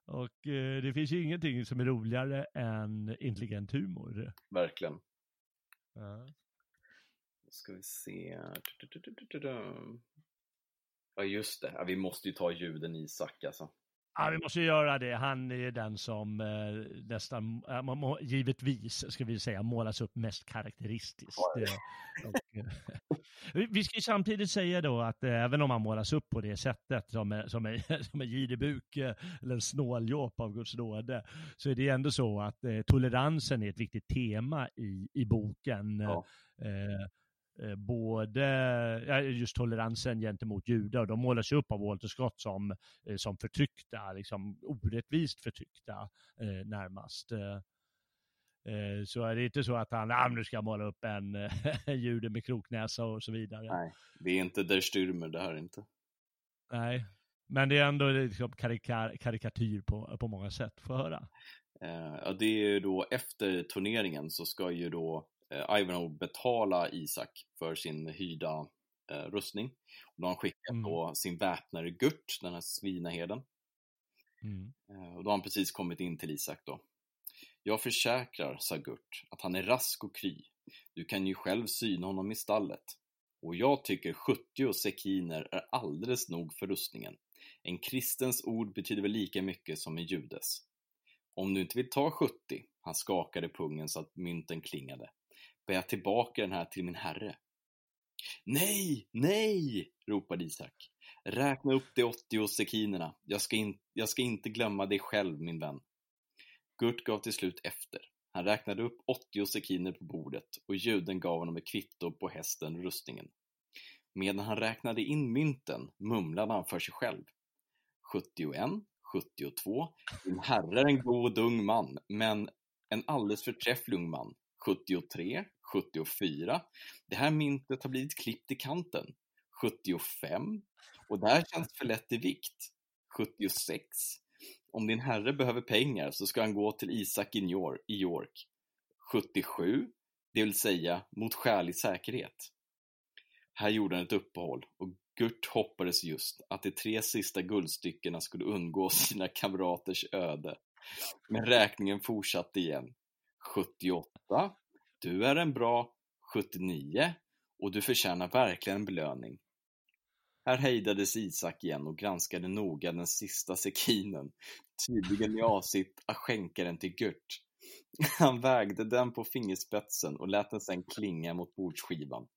Och eh, det finns ju ingenting som är roligare än intelligent humor. Verkligen. Ja. Då ska vi se. Ja, just det. Ja, vi måste ju ta ljuden Isak alltså. Ja, vi måste göra det. Han är den som eh, nästan, äh, givetvis ska vi säga, målas upp mest karaktäristiskt. och, eh, vi ska samtidigt säga då att eh, även om han målas upp på det sättet som, är, som, är, [LAUGHS] som en giribuk eh, eller en snåljåp av Guds nåde, så är det ändå så att eh, toleransen är ett viktigt tema i, i boken. Ja. Eh, både just toleransen gentemot judar, och de målas upp av Walter Scott som, eh, som förtryckta, liksom orättvist förtryckta eh, närmast. Så är det inte så att han, ah, nu ska måla upp en, [LAUGHS] en jude med kroknäsa och så vidare. Nej, det är inte Der Stürmer det här inte. Nej, men det är ändå liksom karika karikatyr på, på många sätt, få höra. Ja, det är ju då efter turneringen så ska ju då eh, Ivanhoe betala Isak för sin hyrda eh, rustning. Och då har han skickat mm. då sin väpnare Gurt, den här svinaherden. Mm. Eh, och då har han precis kommit in till Isak då. Jag försäkrar, sa Gurt, att han är rask och kry. Du kan ju själv syna honom i stallet. Och jag tycker 70 sekiner är alldeles nog för rustningen. En kristens ord betyder väl lika mycket som en judes. Om du inte vill ta 70, han skakade pungen så att mynten klingade, bär jag tillbaka den här till min herre. Nej, nej, ropade Isak. Räkna upp de 80 sekinerna. Jag ska, in, jag ska inte glömma dig själv, min vän. Gurt gav till slut efter. Han räknade upp 80 sekiner på bordet och juden gav honom ett kvitto på hästen och rustningen. Medan han räknade in mynten mumlade han för sig själv. 71, 72, din herre är en god ung man, men en alldeles förträfflig ung man. 73, 74. Det här myntet har blivit klippt i kanten. 75. Och det här känns för lätt i vikt. 76. Om din herre behöver pengar så ska han gå till Isak i York. 77. Det vill säga mot skälig säkerhet. Här gjorde han ett uppehåll och Gurt hoppades just att de tre sista guldstyckena skulle undgå [LAUGHS] sina kamraters öde. Men räkningen fortsatte igen. 78. Du är en bra 79 och du förtjänar verkligen en belöning. Här hejdades Isak igen och granskade noga den sista sekinen, tydligen i avsikt att skänka den till Gurt. Han vägde den på fingerspetsen och lät den sedan klinga mot bordsskivan.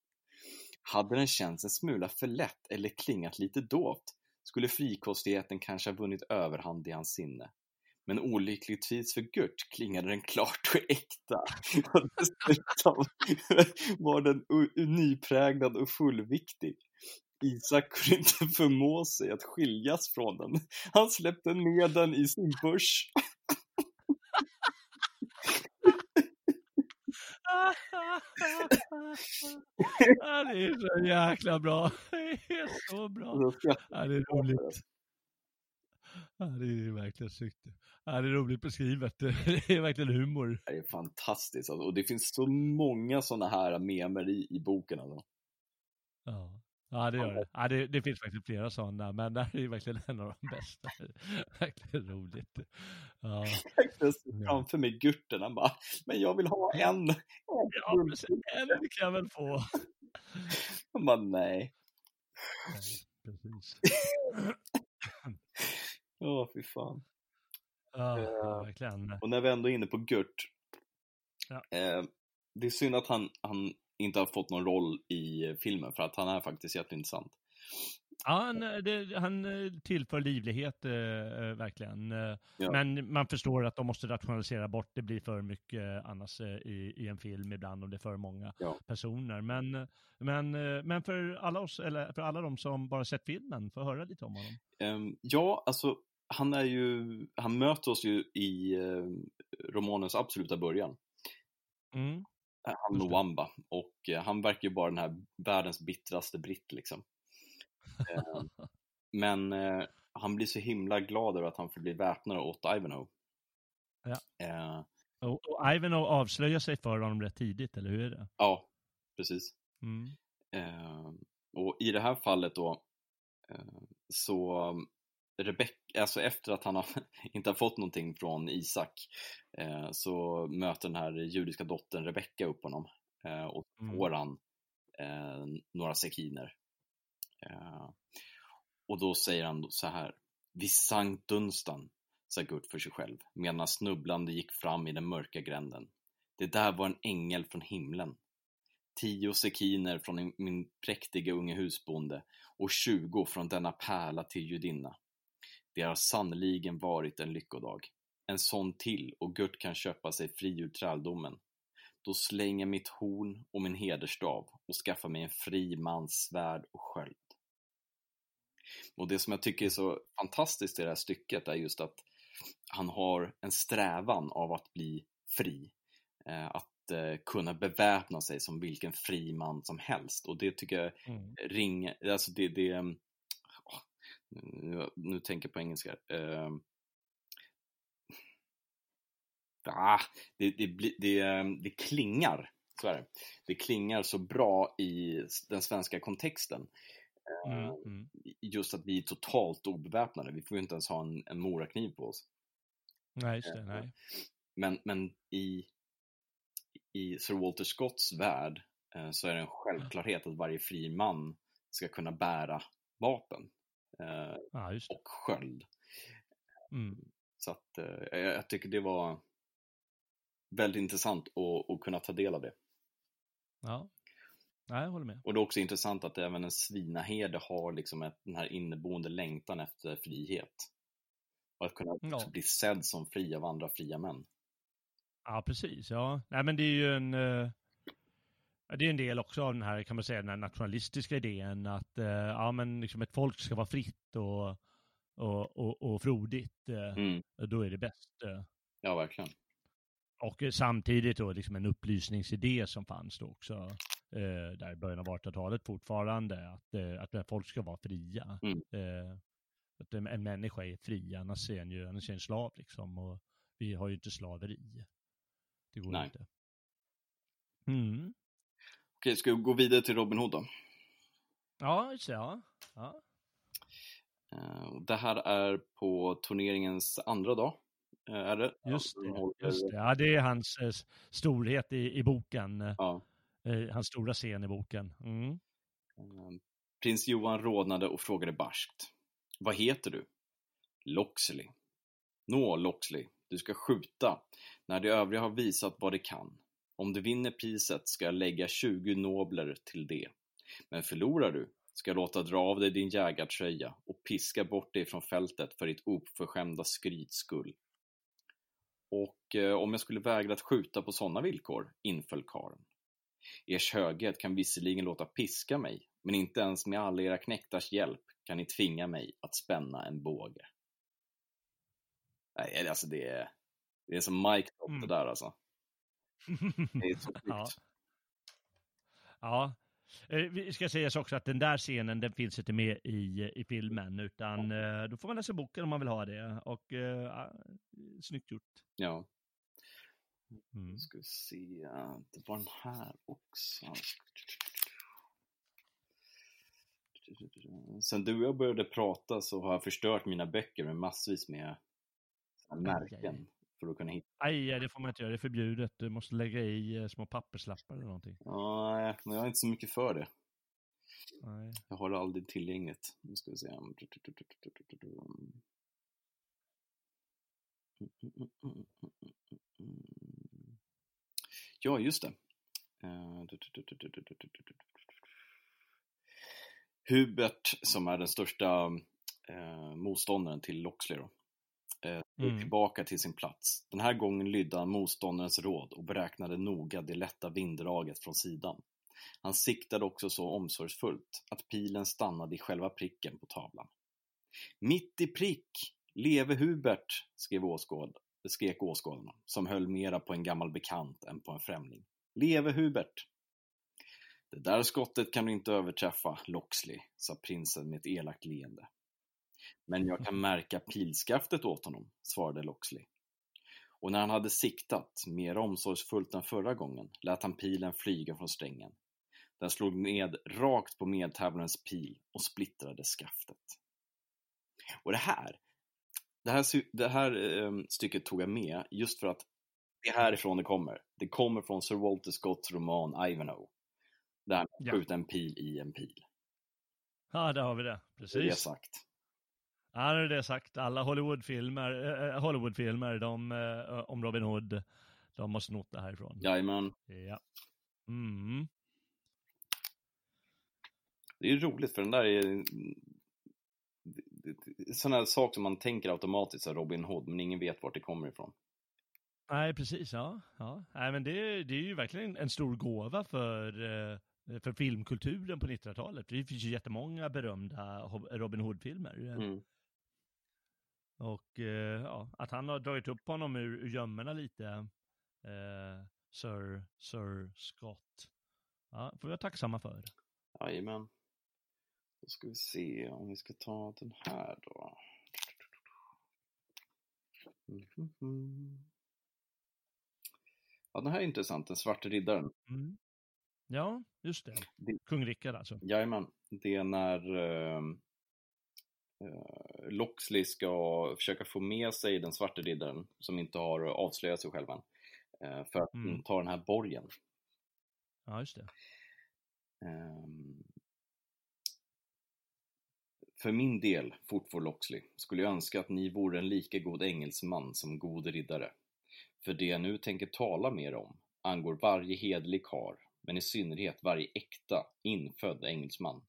Hade den känts en smula för lätt eller klingat lite dovt skulle frikostigheten kanske ha vunnit överhand i hans sinne. Men olyckligtvis för Gurt klingade den klart och äkta. [LAUGHS] Och dessutom [LAUGHS] var den nypräglad och fullviktig. Isak kunde inte förmå sig att skiljas från den. Han släppte ner den i sin börs. [LAUGHS] ja, det är så jäkla bra. Det är så bra. Ja, det är roligt. Ja, det är verkligen snyggt. Ja, det är roligt beskrivet. [LAUGHS] Det är verkligen humor. Det är fantastiskt alltså. och det finns så många sådana här memer i, i boken. Alltså. Ja. Ja, det gör det. Ja, det, det finns faktiskt flera sådana, men det här är verkligen en av de bästa. [LAUGHS] verkligen roligt. Ja. Jag ser framför mig Gurten, han bara, men jag vill ha en. Ja, en kan jag väl få. Han bara, nej. nej precis. [LAUGHS] Åh, oh, fy fan. Ja, uh, verkligen. Och när vi ändå är inne på Gurt. Ja. Eh, det är synd att han, han inte har fått någon roll i filmen för att han är faktiskt jätteintressant. Ja, han, eh, det, han eh, tillför livlighet eh, eh, verkligen. Ja. Men man förstår att de måste rationalisera bort, det blir för mycket annars i, i en film ibland om det är för många Ja. personer. Men, men, men för alla oss, eller för alla de som bara sett filmen, får höra lite om honom. Ehm, ja, alltså han är ju, han möter oss ju i eh, romanens absoluta början. Mm. Han Just det. Nwamba och eh, han verkar ju bara den här världens bittraste britt liksom. Ehm, [LAUGHS] men eh, han blir så himla glad över att han får bli väpnare åt Ivanhoe. Ja. Eh, Och, och Ivanhoe avslöjar sig för honom rätt tidigt, eller hur är det? ja, precis. Mm. Eh, och i det här fallet då eh, så Rebecca, alltså efter att han har, [LAUGHS] inte har fått någonting från Isak eh, så möter den här judiska dottern Rebecca upp honom eh, och Mm. får han eh, några sekiner. Eh, och då säger han så här Vid Sankt Dunstan, sa Gurt för sig själv medan han snubblande gick fram i den mörka gränden. Det där var en ängel från himlen. Tio sekiner från min- min präktiga unge husbonde och tjugo från denna pärla till judinna. Det har sannerligen varit en lyckodag. En sån till och Gurt kan köpa sig fri ur tralldomen. Då slänger mitt horn och min hedersstav och skaffar mig en fri mans svärd och sköld. Och det som jag tycker är så fantastiskt i det här stycket är just att han har en strävan av att bli fri. Eh, att eh, kunna beväpna sig som vilken fri man som helst. Och det tycker jag Mm. ring, alltså det, det nu, nu tänker jag på engelska. Ah, det, det, det, ehm, det klingar, så är det. Det klingar så bra i den svenska kontexten. Mm. Eh, Mm. Just att vi är totalt obeväpnade. Vi får ju inte ens ha en, en morakniv på oss. Nej, just det. Nej. Men, men i, i Sir Walter Scotts värld eh, så är det en självklarhet att varje fri man ska kunna bära vapen eh, det. och sköld. Mm. Så att eh, jag, tycker det var väldigt intressant att, att kunna ta del av det. Ja. Nej, jag håller med. Och det är också intressant att även en svinaherde har liksom ett, den här inneboende längtan efter frihet. Och att kunna Ja. bli sedd som fri av andra fria män. Ja, precis. Ja, nej, men det är ju en... eh, Det är en del också av den här, kan man säga, den här nationalistiska idén att eh, ja, men liksom ett folk ska vara fritt och, och, och, och frodigt. eh, Mm. Då är det bäst. eh. Ja, verkligen. Och eh, samtidigt då liksom en upplysningsidé som fanns då också, eh, där i början av 1800-talet fortfarande, att, eh, att folk ska vara fria. Mm. Att en, en människa är fri, annars är en ju annars är en slav liksom. Och vi har ju inte slaveri. Det går Nej. inte. Mm. Okej, ska vi gå vidare till Robin Hood då? Ja, ja. ja. Eh, Det här är på turneringens andra dag. Eh, Är det? Just det, just det. Ja, det är hans eh, storhet i, i boken. eh, Ja. Eh, hans stora scen i boken. Mm. Eh, Prins Johan rodnade och frågade barskt. Vad heter du? Loxley. Nå, Loxley, du ska skjuta när de övriga har visat vad de kan. Om du vinner priset ska jag lägga 20 nobler till det. Men förlorar du ska jag låta dra av dig din jägartröja och piska bort dig från fältet för ditt oförskämda skryts skull. Och eh, om jag skulle vägra att skjuta på sådana villkor, inföll karln. Ers höghet kan visserligen låta piska mig, men inte ens med alla era knektars hjälp kan ni tvinga mig att spänna en båge. Nej, alltså det är, det är som Mike Top Mm. det där alltså. Det är så [LAUGHS] ja. ja. Eh, Vi ska säga också att den där scenen, den finns inte med i, i filmen, utan eh, då får man läsa boken om man vill ha det. Och eh, ja, snyggt gjort. Ja, Mm. nu ska vi se. Det var den här också. Sen du och jag började prata så har jag förstört mina böcker med massvis med märken för att kunna hitta. Aj, det får man inte göra, det är förbjudet. Du måste lägga i eh, små papperslappar eller någonting. Ja, nej, men jag har inte så mycket för det. Nej. Jag har det aldrig tillgängligt. Nu ska vi se. Ja, just det. Hubert, som är den största eh, motståndaren till Loxley då, eh, mm. tillbaka till sin plats. Den här gången lydde han motståndarens råd och beräknade noga det lätta vinddraget från sidan. Han siktade också så omsorgsfullt att pilen stannade i själva pricken på tavlan. Mitt i prick! Leve Hubert! skrev åskåd, skrek åskådarna, som höll mera på en gammal bekant än på en främling. Leve Hubert! Det där skottet kan du inte överträffa, Loxley, sa prinsen med ett elakt leende. Men jag kan märka pilskaftet åt honom, svarade Loxley. Och när han hade siktat, mer omsorgsfullt än förra gången, lät han pilen flyga från strängen. Den slog ned rakt på medtävlarens pil och splittrade skaftet. Och det här, det här, det här um, stycket tog jag med just för att det är härifrån det kommer. Det kommer från Sir Walter Scotts roman Ivanhoe. Där han ja. skjuter en pil i en pil. Ja, där har vi det. Precis. Det är sagt. Ja, det är det sagt. Alla Hollywoodfilmer, äh, Hollywoodfilmer de, äh, om Robin Hood, de har snott det härifrån. Jajamän. Ja. Mm. Det är ju roligt för den där är sådana saker som man tänker automatiskt är Robin Hood, men ingen vet vart det kommer ifrån. Nej, precis. Ja, ja. Nej, men det, det är ju verkligen en stor gåva för, eh, för filmkulturen på 1900-talet. Det finns ju jättemånga berömda Robin Hood-filmer. Mm. Och eh, ja, att han har dragit upp honom ur, ur gömmorna lite, eh, Sir, Sir Scott. Ja, får vi vara tacksamma för. Jajamän. Då ska vi se om vi ska ta den här då. Mm -hmm. Ja, den här är intressant, Den svarte riddaren. Mm. Ja, just det. det. Kung Rickard alltså. Jajamän. Det är när uh, Loxley ska försöka få med sig den svarte riddaren, som inte har avslöjat sig själv än, uh, för att mm. ta den här borgen. Ja, just det. Um, för min del, fortfor Loxley, skulle jag önska att ni vore en lika god engelsman som god riddare. För det jag nu tänker tala mer om angår varje hedlig kar, men i synnerhet varje äkta, infödd engelsman.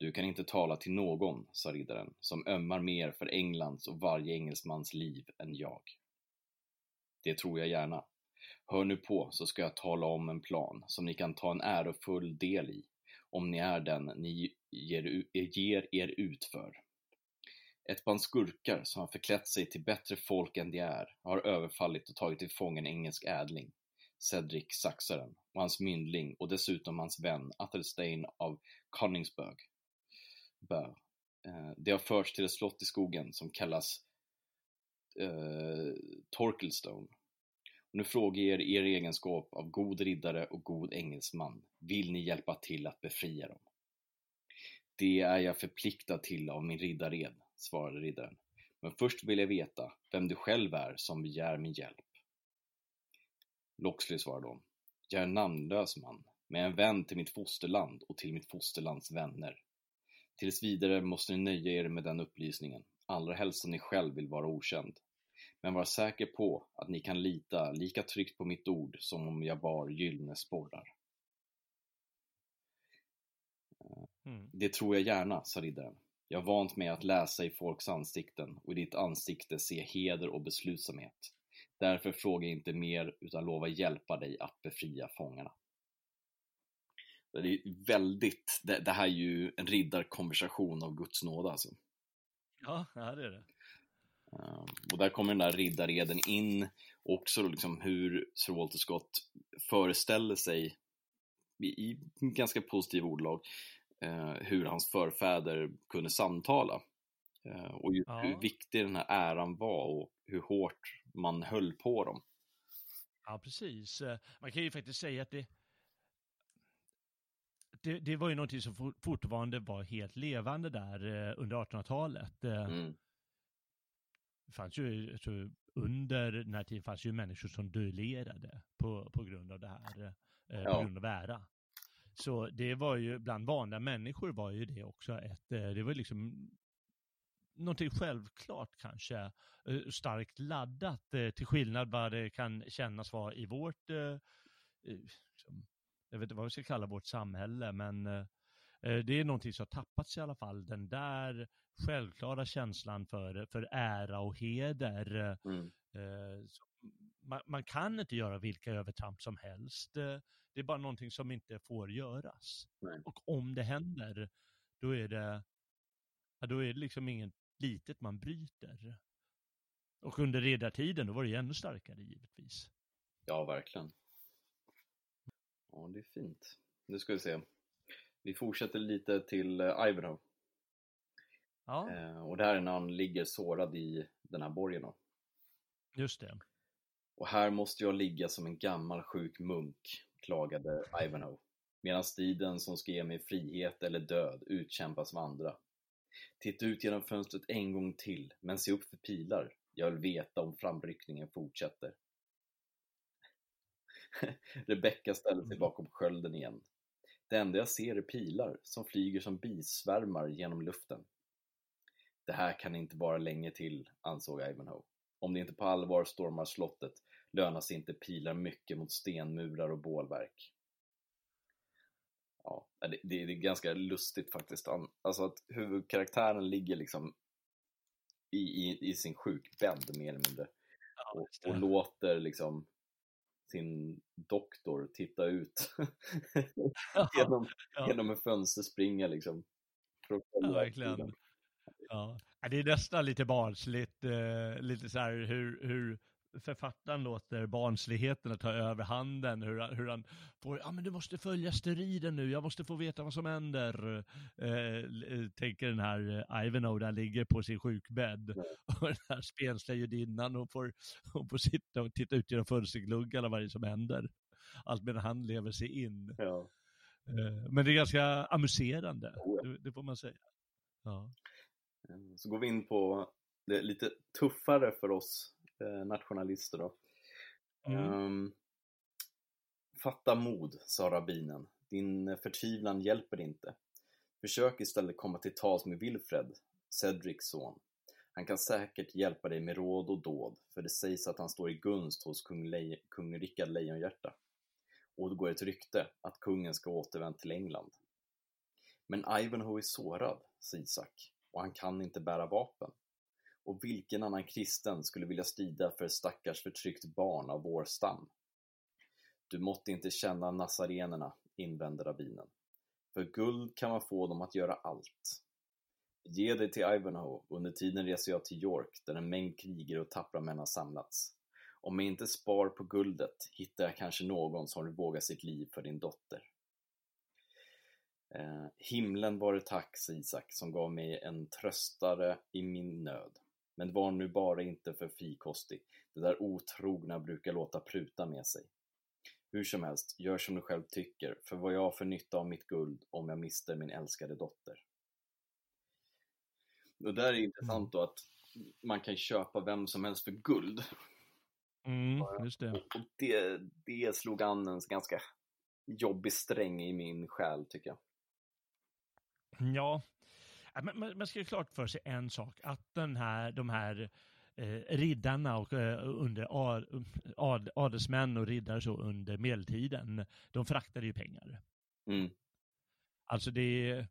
Du kan inte tala till någon, sa riddaren, som ömmar mer för Englands och varje engelsmans liv än jag. Det tror jag gärna. Hör nu på så ska jag tala om en plan som ni kan ta en ärofull del i, om ni är den ni ger, ger er ut för. Ett band skurkar som har förklätt sig till bättre folk än de är har överfallit och tagit till fången engelsk ädling, Cedric Saxaren, och hans myndling och dessutom hans vän Athelstein av Coningsburg. Bö. Eh, de har förts till ett slott i skogen som kallas eh, Torkelstone. Och nu frågar jag er er egenskap av god riddare och god engelsman. Vill ni hjälpa till att befria dem? Det är jag förpliktad till av min riddared, svarade riddaren. Men först vill jag veta vem du själv är som begär min hjälp. Loxley svarade hon. Jag är en namnlös man, men en vän till mitt fosterland och till mitt fosterlands vänner. Tills vidare måste ni nöja er med den upplysningen, allra helst om ni själv vill vara okänd. Men var säker på att ni kan lita lika tryggt på mitt ord som om jag bar gyllene sporrar. Mm. Det tror jag gärna, sa riddaren. Jag har vant mig att läsa i folks ansikten och i ditt ansikte se heder och beslutsamhet. Därför fråga inte mer utan lova hjälpa dig att befria fångarna. Det är väldigt, det, det här är ju en riddarkonversation av Guds nåde alltså. Ja, det är det. Ehm, och där kommer den där riddareden in, också liksom hur Sir Walter Scott föreställer sig i ganska positiv ordlag eh, hur hans förfäder kunde samtala. Eh, och ju, ja. hur viktig den här äran var och hur hårt man höll på dem. Ja, precis. Eh, man kan ju faktiskt säga att det, det, det var ju någonting som fortfarande var helt levande där eh, under 1800-talet. Eh, mm. Det fanns ju, alltså, under den här tiden fanns ju människor som duellerade på, på grund av det här, eh, ja. på grund av ära. Så det var ju, bland vanliga människor var ju det också ett, det var liksom någonting självklart kanske, starkt laddat till skillnad vad det kan kännas vara i vårt, liksom, jag vet inte vad vi ska kalla vårt samhälle, men Eh, det är någonting som har tappats i alla fall, den där självklara känslan för, för ära och heder. Mm. Eh, man, man, kan inte göra vilka övertramp som helst. Det är bara någonting som inte får göras. Nej. Och om det händer, då är det, ja, då är det liksom inget litet man bryter. Och under riddartiden, då var det ännu starkare givetvis. Ja, verkligen. Ja, det är fint. Nu ska vi se. Vi fortsätter lite till eh, Ivanhoe. Ja. Eh, och det här är när han ligger sårad i den här borgen. Då. Just det. Och här måste jag ligga som en gammal sjuk munk, klagade Ivanhoe. Medan striden som ska ge mig frihet eller död utkämpas av andra. Titta ut genom fönstret en gång till, men se upp för pilar. Jag vill veta om framryckningen fortsätter. [LAUGHS] Rebecka ställer sig bakom skölden igen. Det enda jag ser är pilar som flyger som bisvärmar genom luften. Det här kan inte vara länge till, ansåg Ivanhoe. Om det inte på allvar stormar slottet lönar sig inte pilar mycket mot stenmurar och bålverk. Ja, det, det, är ganska lustigt faktiskt. Alltså att huvudkaraktären ligger liksom i, i, i sin sjukbädd mer eller mindre. Och, och låter liksom sin doktor titta ut [LAUGHS] genom, ja. genom en fönsterspringa liksom. Ja, verkligen. Ja. Det är nästan lite barnsligt, eh, lite så här hur, hur författaren låter barnsligheten ta över handen, hur, han, hur han får, ja men du måste följa striden nu, jag måste få veta vad som händer, eh, eh tänker den här eh, Ivanhoe, där ligger på sin sjukbädd, mm. [LAUGHS] och den här spensliga judinnan, hon får, hon får sitta och titta ut genom fönstergluggarna vad det är som händer, allt medan han lever sig in. Ja. Eh, men det är ganska amuserande, det, det, får man säga. Ja. Så går vi in på det lite tuffare för oss Eh, nationalister då. Mm. Um, Fatta mod, sa rabbinen. Din förtvivlan hjälper inte. Försök istället komma till tals med Wilfred, Cedrics son. Han kan säkert hjälpa dig med råd och dåd, för det sägs att han står i gunst hos kung, Le kung Rickard Lejonhjärta. Och det går ett rykte att kungen ska återvända till England. Men Ivanhoe är sårad, sa Isak, och han kan inte bära vapen. Och vilken annan kristen skulle vilja strida för ett stackars förtryckt barn av vår stam? Du måtte inte känna nasarenerna, invände rabbinen. För guld kan man få dem att göra allt. Ge dig till Ivanhoe, under tiden reser jag till York, där en mängd krigare och tappra män har samlats. Om jag inte spar på guldet hittar jag kanske någon som vill våga sitt liv för din dotter. Eh, himlen vare tack, Isak, som gav mig en tröstare i min nöd. Men var nu bara inte för frikostig. Det där otrogna brukar låta pruta med sig. Hur som helst, gör som du själv tycker, för vad jag har för nytta av mitt guld om jag mister min älskade dotter. Och där är det intressant då att man kan köpa vem som helst för guld. Mm, just det. Och det, det slog an en ganska jobbig sträng i min själ, tycker jag. Ja, man, man ska ju klart för sig en sak, att den här, de här eh, riddarna och eh, under ad, ad, adelsmän och riddare så under medeltiden, de fraktade ju pengar. Mm. Alltså det,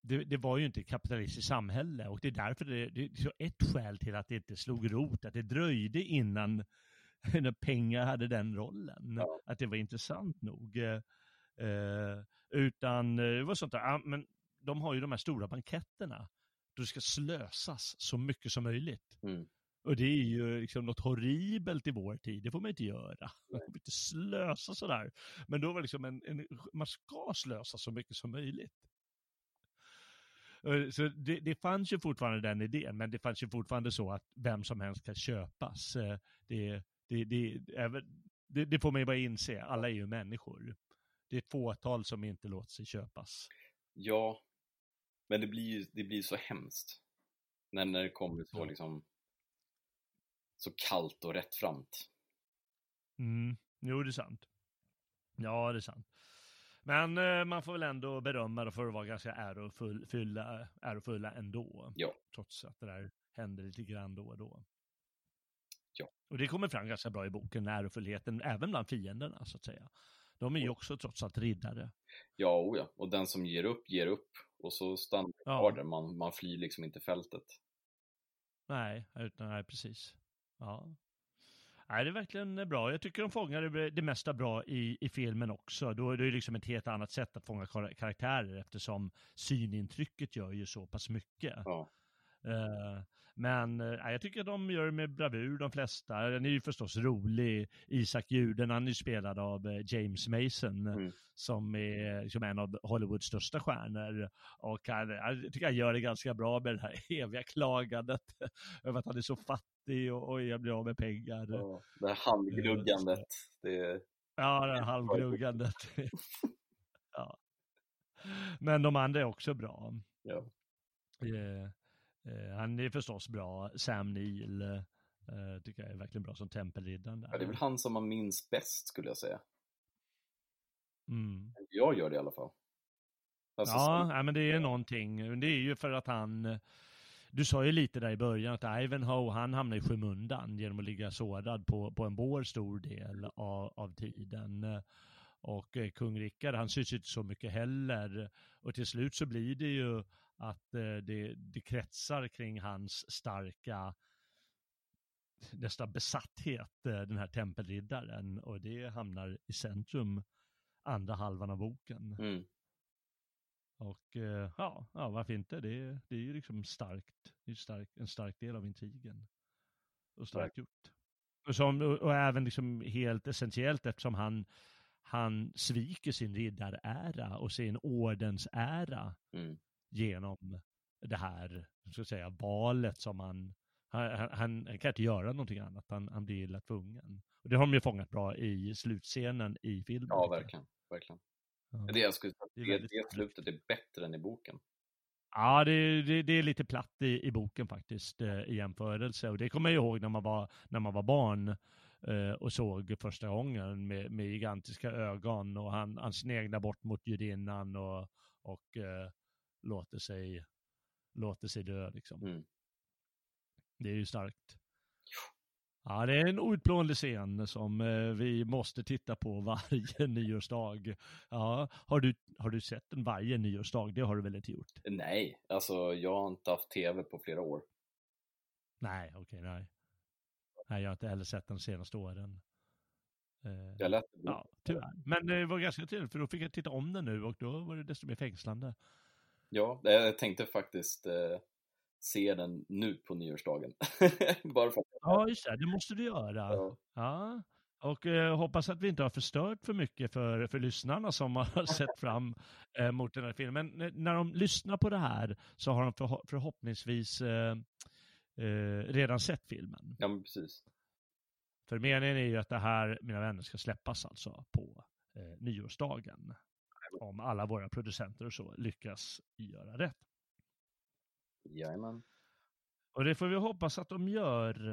det, det, var ju inte ett kapitalistiskt samhälle och det är därför det, det är så ett skäl till att det inte slog rot, att det dröjde innan [LAUGHS] pengar hade den rollen, ja. att det var intressant nog. Eh, utan eh, det var sånt där, ja, men de har ju de här stora banketterna då det ska slösas så mycket som möjligt. Mm. Och det är ju liksom något horribelt i vår tid, det får man inte göra. Man får inte slösa sådär. Men då var det liksom en, en, man ska slösa så mycket som möjligt. Eh, så det, det fanns ju fortfarande den idén, men det fanns ju fortfarande så att vem som helst kan köpas. Eh, det, det, det, det, det får man ju bara inse, alla är ju människor. Det är ett fåtal som inte låter sig köpas. Ja, men det blir ju det blir så hemskt. När, när det kommer så liksom så kallt och rättframt. Mm, jo det är sant. Ja, det är sant. Men eh, man får väl ändå berömma det för att vara ganska ärofulla, ärofulla ändå. Ja. Trots att det där händer lite grann då och då. Ja. Och det kommer fram ganska bra i boken, ärofullheten, även bland fienderna så att säga. De är ju också trots allt riddare. Ja, oh ja, och den som ger upp, ger upp. Och så stannar Ja. kvar där, man, man flyr liksom inte fältet. Nej, utan, nej precis. Ja. Nej, det är verkligen bra. Jag tycker de fångar det, det mesta bra i, i filmen också. Då är det liksom ett helt annat sätt att fånga kar- karaktärer eftersom synintrycket gör ju så pass mycket. Ja, Eh, men eh, jag tycker att de gör det med bravur de flesta. Den är ju förstås rolig. Isak Juden, han är ju spelad av eh, James Mason Mm. som är liksom en av Hollywoods största stjärnor. Och han, jag tycker han gör det ganska bra med det här [LAUGHS] eviga klagandet [LAUGHS] över att han är så fattig och, och jag blir av med pengar. Ja, ja. Det här handgruggandet, det är... det här halvgruggandet. [LAUGHS] ja. Men de andra är också bra. Ja. Eh, han är förstås bra. Sam Neill eh, tycker jag är verkligen bra som tempelriddaren där. Ja, det är väl han som man minns bäst skulle jag säga. Mm. Jag gör det i alla fall. Alltså, Ja, nej, men det är någonting. Det är ju för att han, du sa ju lite där i början att Ivanhoe, han hamnar i skymundan genom att ligga sårad på, på en bår stor del av, av tiden. Och eh, kung Rickard, han syns inte så mycket heller. Och till slut så blir det ju att eh, det, det kretsar kring hans starka nästan besatthet, eh, den här tempelriddaren. Och det hamnar i centrum andra halvan av boken. Mm. Och eh, ja, ja, varför inte? Det, det är ju liksom starkt. Det är stark, en stark del av intrigen. Och starkt gjort. Och, som, och, och även liksom helt essentiellt eftersom han, han sviker sin riddarära och sin ordensära Mm. Genom det här, ska jag säga, valet som han, han, han, han kan inte göra någonting annat, han, han blir illa tvungen. Och det har de ju fångat bra i slutscenen i filmen. Ja, verkligen. verkligen. Ja. Det jag skulle säga, Det är det, det slutet är bättre än i boken. Ja, det, det, det är lite platt i, i boken faktiskt eh, i jämförelse. Och det kommer jag ihåg när man var, när man var barn eh, och såg första gången med, med gigantiska ögon och han, han sneglar bort mot judinnan och, och eh, låter, sig, låter sig dö liksom. Mm. Det är ju starkt. Ja, det är en outplånlig scen som eh, vi måste titta på [LAUGHS] varje nyårsdag. Ja, har du, har du sett den varje nyårsdag? Det har du väl inte gjort? Nej, alltså jag har inte haft tv på flera år. Nej, okej, nej. Nej, jag har inte heller sett den senaste åren. Eh, Jag läste ja, tyvärr. Men det var ganska trevligt för då fick jag titta om den nu och då var det desto mer fängslande. Ja, jag tänkte faktiskt eh, se den nu på nyårsdagen. [LAUGHS] Bara för att Ja, just det. Det måste du göra. ja, Ja. Och eh, hoppas att vi inte har förstört för mycket för, för lyssnarna som har [LAUGHS] sett fram eh, mot den här filmen. N- när de lyssnar på det här så har de förho- förhoppningsvis eh, eh, redan sett filmen. ja men precis. För meningen är ju att det här, mina vänner, ska släppas alltså på eh, nyårsdagen. Om alla våra producenter och så lyckas göra rätt. Jajamän. Och det får vi hoppas att de gör.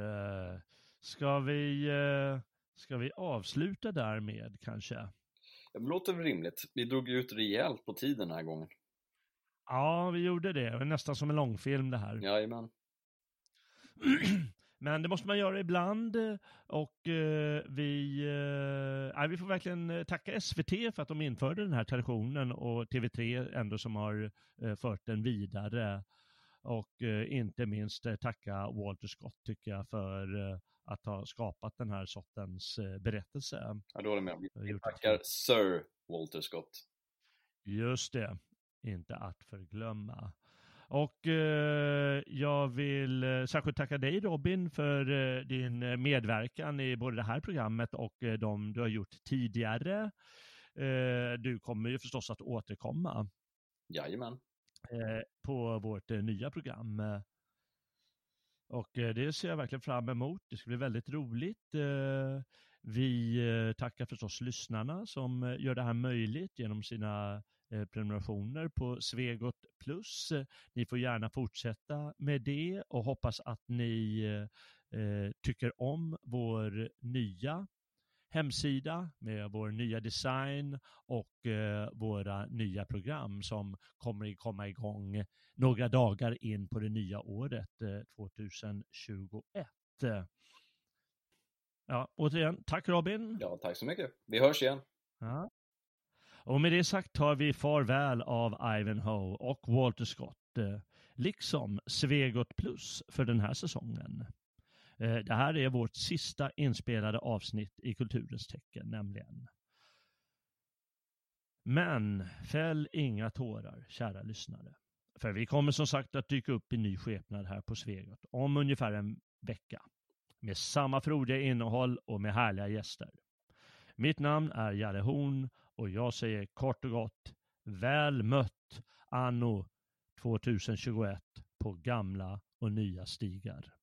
Eh, Ska vi, eh, ska vi avsluta därmed kanske? Det låter väl rimligt. Vi drog ut rejält på tiden den här gången. Ja, vi gjorde det. Det nästan som en långfilm det här. Jajamän. Men det måste man göra ibland och eh, vi, eh, nej, vi får verkligen eh, tacka SVT för att de införde den här traditionen och TV3 ändå som har fört den vidare. Och inte minst tacka Walter Scott tycker jag för att ha skapat den här sortens berättelse. Ja, då håller jag med. Vi- tackar Sir Walter Scott. Just det, inte att förglömma. Och eh, jag vill eh, särskilt tacka dig Robin för eh, din eh, medverkan i både det här programmet och eh, de du har gjort tidigare. Eh, du kommer ju förstås att återkomma Jajamän. eh, på vårt eh, nya program. Och det ser jag verkligen fram emot. Det ska bli väldigt roligt. Vi tackar förstås lyssnarna som gör det här möjligt genom sina prenumerationer på Svegot Plus. Eh, Ni får gärna fortsätta med det och hoppas att ni eh, eh, tycker om vår nya hemsida med vår nya design och eh, våra nya program som kommer att komma igång några dagar in på det nya året eh, 2021. Ja, återigen, tack Robin. Ja, tack så mycket. Vi hörs igen. Ja. Och med det sagt tar vi farväl av Ivanhoe och Walter Scott, eh, liksom Svegot Plus för den här säsongen. Eh, det här är vårt sista inspelade avsnitt i kulturens tecken nämligen. Men fäll inga tårar, kära lyssnare. För vi kommer som sagt att dyka upp i ny skepnad här på Svegot om ungefär en vecka. Med samma frodiga innehåll och med härliga gäster. Mitt namn är Jalle Horn och jag säger kort och gott väl mött anno 2021 på gamla och nya stigar.